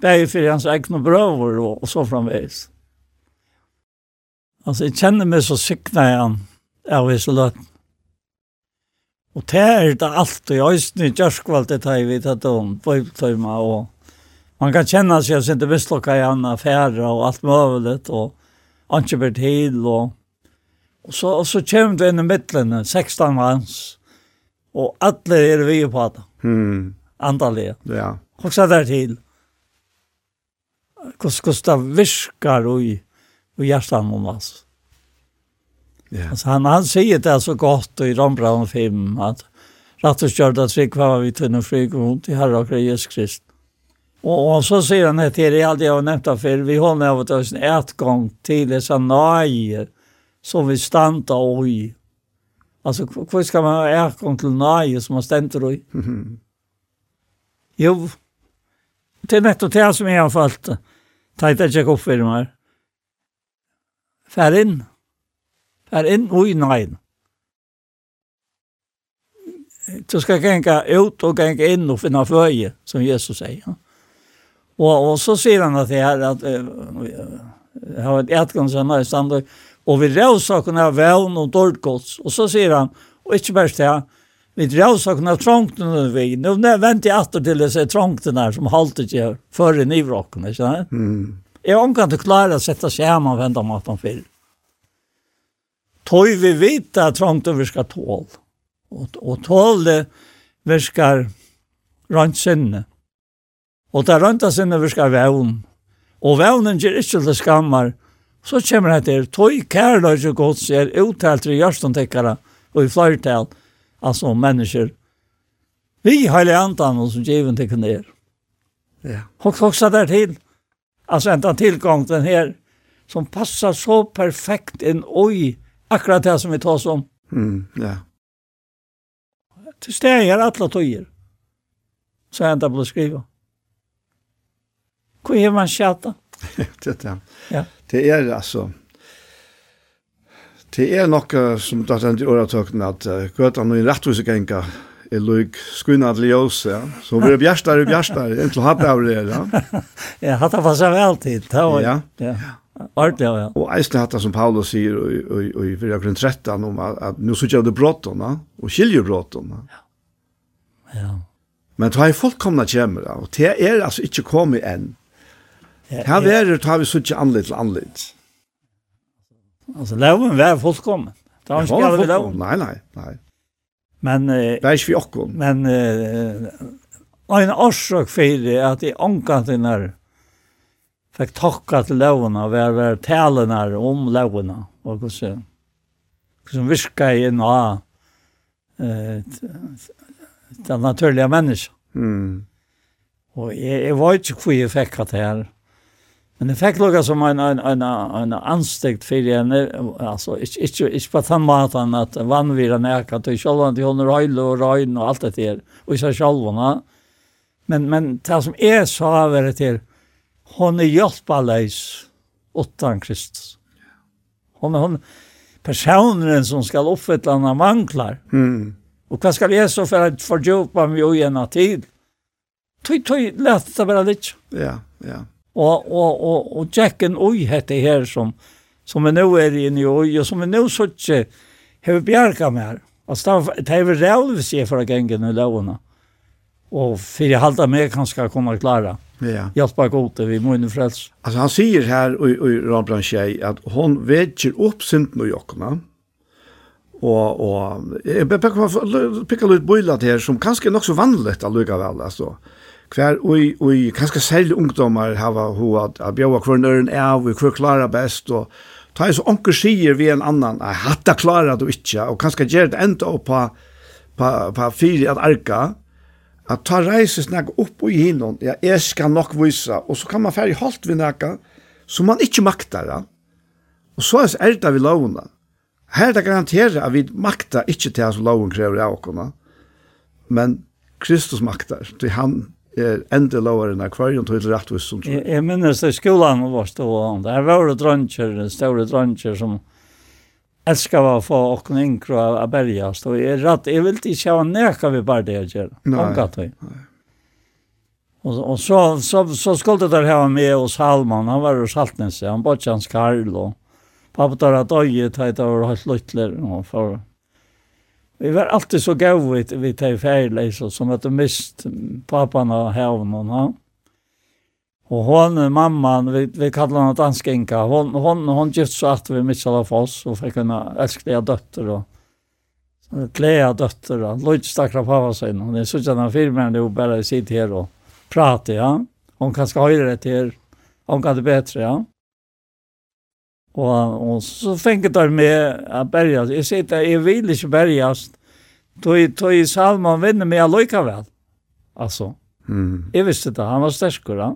Det er for hans egne brøver og, og så framveis. Altså, jeg kjenner meg så sikna igjen av disse løtene. Og det er det alt, og jeg øyne i kjørskvalg det tar vi tatt om bøybetøyma, og man kan kjenne seg som ikke mislokka igjen han affærer og alt mulig, og ikke blir til, og, og, så, og så kommer du inn i midtlene, 16 manns, og alle er vi på det. Mm. Andalig. Ja. Och så där till. Kost kosta viskar och i och hjärtan om oss. Ja. Alltså han han säger det så gott och i Rombraun 5 att rätt och kört att fick vad vi tunna flyg runt i Herre och Jesus Krist. Och, och så säger han det här är aldrig jag nämnt för vi har av oss en ätgång till dessa nöjer som vi stanta och i Alltså hur ska man är kom till nej som man ständer i. Jo. Det är nettopp det som är har alla fall. Tajta check upp för mig. Fär in. Fär in och i nej. Du ska gänga ut och gänga in och finna föje som Jesus säger. Och, och så säger han att det här att jag har ett i standard og vi rævsakene av vevn og dårdgods. Og så sier han, og ikke bare det, vi rævsakene av trångten og vi, nå venter jeg alltid til jeg ser trångten her, som halte ikke før i nivråkene, ikke sant? Mm. Jeg har omkant til klare å sette seg hjemme og vente om at han fyller. Tøy vi vite at trångten vi skal tål. Og, og tål det vi skal rønt sinne. Og det rønta sinne vi skal vevn. Og vevnen gjør ikke til skammer, Så kommer det til, tog og gods er uttalt i gjørstentekkere og i flertall, altså mennesker. Vi har det andan og som givet til kunne er. Ja. Og også der til, altså enda tilgang den her, som passar så perfekt inn oj akkurat det som vi tar som. Mm, ja. Til steg er alle tøyer, så enda på å skrive. Hvor er man skjata? det <laughs> er det. Ja det er altså, det er noe som det er i åretøkken at uh, gøtene og rettvise retthusegenga er lyg skunna til ljøs, ja. Så vi er bjerstare og bjerstare, inntil hatt av det, ja. <laughs> ja, hatt av seg vel tid, det var, ja. ja. Ordentlig, ja. Og eisen hatt som Paulus sier i 4 grunn 13 om at, at nu sitter jeg det bråttene, og skiljer bråttene. Ja. ja. Men det er fullkomna kjemmer, og det er altså ikke kommet enn. Her er det tar vi så ikke annerledes til annerledes. Altså, loven var fullkommen. Det var ikke alle loven. Nei, nei, nei. Men, eh, det er ikke vi også. Men eh, en årsak for det at i her fikk takka til lovene, var, var talene om lovene, og hvordan, hvordan virka i en av den naturlige mennesken. Mm. Og jeg, jeg var ikke hvor jeg fikk det her. Mm Men det fikk lukka som en, en, en, en anstekt for henne. Alltså, ikke, ikke, ikke på den maten att vanvira näka till självan till hon röjle och röjn och allt det där. Och så självarna. Men, men det som är så över det till hon är hjälpalös utan Kristus. Hon, hon personen som skal oppfylle henne manglar. Mm. Och vad ska jeg så för å fördjupa meg i en tid? Tøy, tøy, lett det bara lite. Ja, ja og, og, og, og Jacken oi hette her som, som er nå er inne i oi, og som er nå så ikke har bjerga mer. Altså, det er vel rævlig vi ser fra gengen i lovene. Og for jeg halda kan skal kommer klara. Ja. Hjelpa gode, vi må inn i frels. Altså, han sier her i, i Rambran Kjei at hon vetjer opp synden og jokkene, og og jeg pekka pekka lut boilat her som kanskje er nok så vanligt allukka altså. Eh hver ui, ui, kanskje selv ungdomar hava ho at bjóa hver nøren av og hver klara best og ta er så onker sier vi en annan at hatta klara du ikkje og kanskje gjer det enda opp på, på, på fyri at arka at ta reise snakk opp og i hinnon ja, jeg skal nok vissa og så kan man ferdig holdt vi nekka som man ikkje maktar ja. og så er det vi lovna her er det at vi maktar ikkje til hans loven krever av okkurna men Kristus maktar, til han er enda lavere enn akvarium til rettvis som tror. Jeg minnes det skolan var stående. Der var det dranger, store dranger som elskar å få åkne inkro av bergast. Og jeg rett, jeg vil ikke ha neka vi bare det jeg gjør. Nei, nei. Og, og så, så, så skulle det der ha med hos Halman, han var hos Haltnese, han bodde hans Karl, og pappa der at øye et av høyt lytler, og for Vi var alltid så gav vi vi tar som at de mist pappan och og ha. Og hon mamman vi vi kallar henne danskinka. Hon hon hon gift så att vi missade av oss och henne elskliga døtter og och døtter, og Lojt stakra pappa sin, og det er sånn at han firman det och bara sitter her och pratar ja. Hon kan skal høyre det till hon kan det bättre ja. Og, og så fengt jeg med å bergjast. Jeg sier at jeg vil ikke bergjast. Tog, i salmen vinner meg allikevel. Altså. Mm. Jeg visste det, han var sterkur. Ja.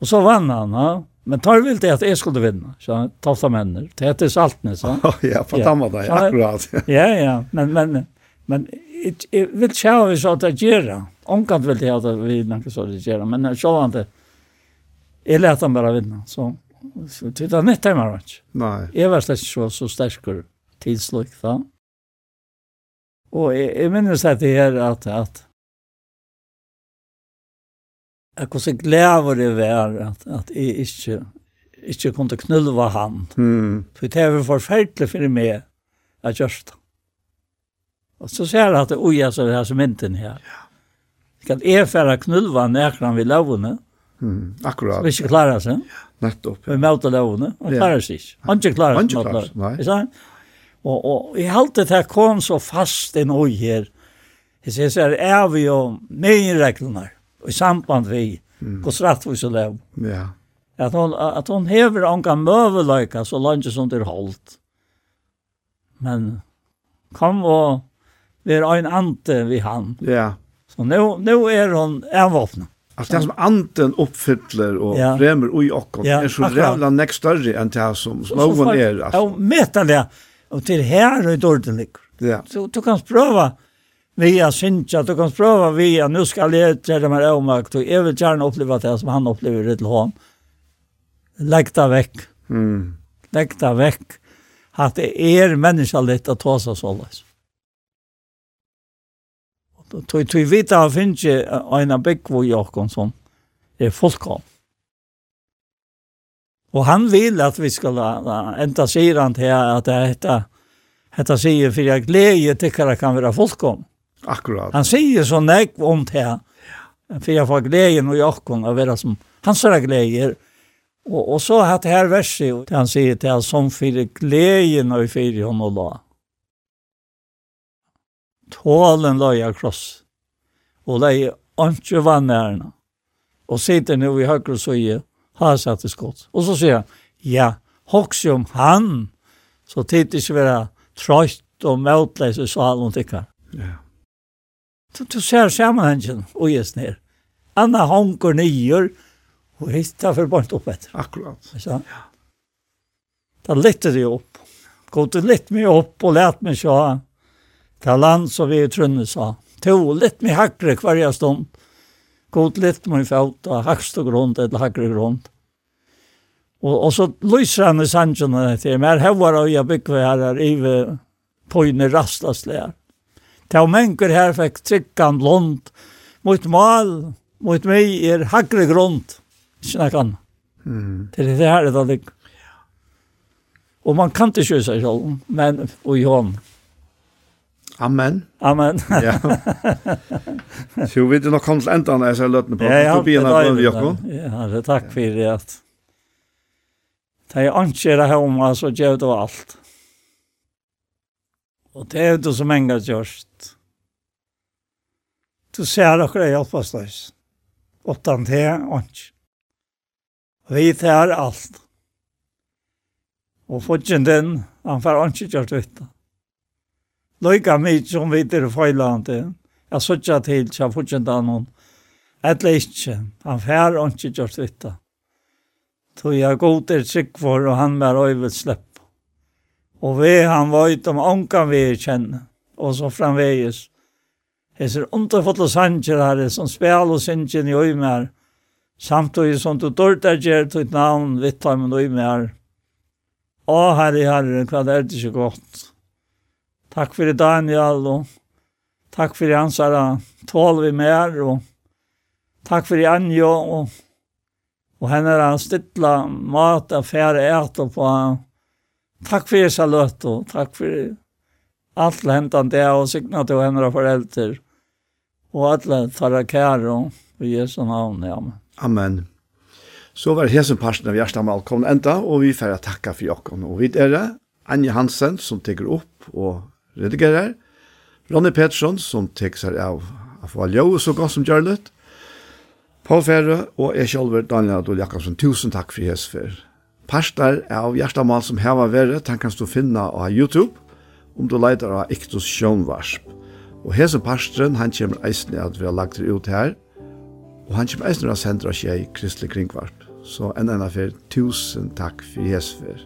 Og så vann han, ja. Men tar vil det at jeg skulle vinne, Så han tafta männer. Det heter Saltnes. <laughs> Ja, ja på ja. samma dag. Akkurat. <laughs> ja, ja. Men, men, men jeg vil vill tjäna vi så att jag gör Omkant vill jag att vi inte så att jag gör Men så såg inte. Jeg lät han bare vinne, Så. Så det er nett hjemme, ikke? Nei. Jeg var slett ikke så sterkere tidsløk da. Og jeg, jeg minnes at det her at, at jeg kunne se glede det var at, at jeg ikke, ikke kunne knulva han. Mm. For det var forferdelig for meg at gjørst det. Og så ser jeg at det oja så det her som mynten her. Ja. Skal jeg fære knulva nærkran vi lavene? Mm, akkurat. Så vi ikke klarer seg. Ja. Nettopp. Vi møter lovene, han klarer seg ikke. Han ikke klarer seg. Han klarer seg, nei. Og, og i alt det her kom så fast en oi her. Jeg sier så er vi jo nye reglene i samband vi mm. hos rettvis og lov. Ja. At hon, at hon hever anka møveløyka så langt som det er holdt. Men kom og vi er en ante vi han. Ja. Så nu, nu er hon avvåpnet. Alltså det som anden uppfyller och ja. främmer och i och ja, är så jävla näst större än det som slogan är. Alltså. Ja, mäta det. Och till här är det ordentligt. Ja. Så du kan pröva vi har synt du kan pröva vi nu ska jag träda mig om och jag vill gärna uppleva det som han upplever till honom. Lägg det väck. Mm. Lägg det väck. Att det är människa lite att ta sig så. Tui tui vita han finnes en av byggvo i okkon som er fullkom. Og han vil at vi skal enda sier han til at det heter Hetta sier for jeg glede tykkara kan være fullkom. Akkurat. Han sier så nek om det her. Fyrir jeg får gleden og jokken å være som hans er glede. Og, og så hatt her verset, han sier til han som fyrir gleden og fyrir hon og la tålen løya kross. Og lei ikke vannærene. Og sitter nå i høyre så i hasatte skott. Og så sier han, ja, hoks om han, så tid ikke være trøyt og møtleis i salen tikkar. Ja. Du, du ser sammenhengen og gjes ned. Anna honker nyer, og hittar for barnet opp etter. Akkurat. Så, ja. Da lytter de opp. Gå til litt mye opp og let meg sjå han Ta land så vi trunnet sa. To litt med hakre kvarja stund. God litt med fjauta, hakst og grunn, eller hakre grunn. Og, og så lyser han i sannsjene til, men her var og jeg bygge her er ive pojne rastasleir. Ta menker her fikk trykkan lond, mot mal, mot meg er hakre grund. annet. Mm. Det er det her det ligger. Og man kan ikke kjøse seg selv, men og i. Amen. Amen. <laughs> ja. Så vi vet nok kom til enda når jeg ser løtene på. Ja, ja, det är Jakob. Ja, det tack för det att Det är anker det här om oss och det alt. Og det er det som enga görs. Du ser att det är hjälpastlös. Åttan det ånds. Vi tar alt. Og fortjen den, han får ikke gjort vitt. Løyga mitt som vi til Føylandet. Jeg sørger til, så jeg fortsatt av noen. Eller ikke. Han fær og ikke gjør svitta. Så jeg god til trygg for, og han var øyvel slepp. Og vi han var ut om ångan vi kjenner. Og så framveges. Jeg ser underfotle sanger her, som spil og synger i øymer. Samtidig som du dørter gjør til et navn, vitt og øymer. Å, herre, herre, hva er det ikke godt? Takk for Daniel og takk for hans alla tål vi mer og takk for Anjo, og, og henne har stilla mat ært og på. Tack för løt, og takk for alt hentan det og signa til henne er foreldre, og alle tar kär og i Jesu namn. Amen. Amen. Så var hesen parten av Gjersta Malkollen enda, og vi får takka for jokken. Og vi er Anja Hansen som teker opp og redigerar, Ronny Pettersson som teksar av Afvaljo og så godt som Gjørlet, Paul Ferre og jeg selv, Daniel Adol Jakobsen, tusen takk for hesfer. Parstar av Gjerstamal som heva verre, den kan du finne av YouTube, om du leiter av Iktus Sjønvarsp. Og hese parstren, han kommer eisne at vi har lagt det ut her, og han kommer eisne at sendra oss i Kristelig Kringvarp. Så enda enn for tusen takk for hesfer.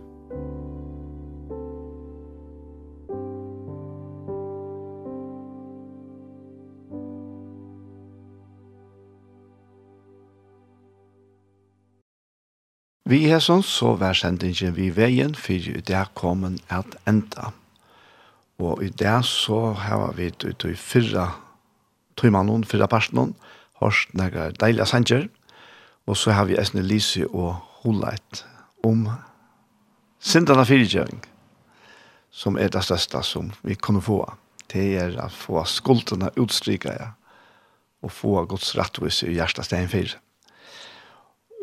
Vi er sånn så vær sendingen vi veien, for det kommer kommet at enda. Og i det så har vi ut i fyrra tøymannen, fyrra personen, hørst nægge deilige sanger, og så har vi Esne Lise og Holeit om Sintana fyrtjøring, som er det største som vi kunne få. Det er å få skuldrene utstryket, ja, og få godsrettvis i hjertet stedet.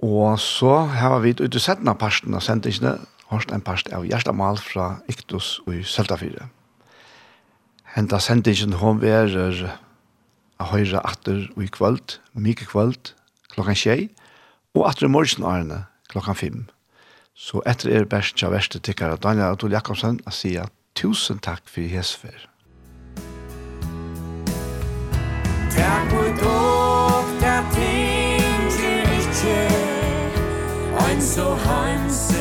Og så har vi ut i settene parten av sendingene, hørst en parst av Gjerstamal fra Iktus og i Søltafire. Henta sendingen hun verer av høyre atter og i kvöld, myke kvöld, klokkan tjei, og atter i morgen årene, klokkan fem. Så etter er best tja verste tikkere Daniel Adol Jakobsen a sier tusen takk for hesfer. Takk for so heimselig.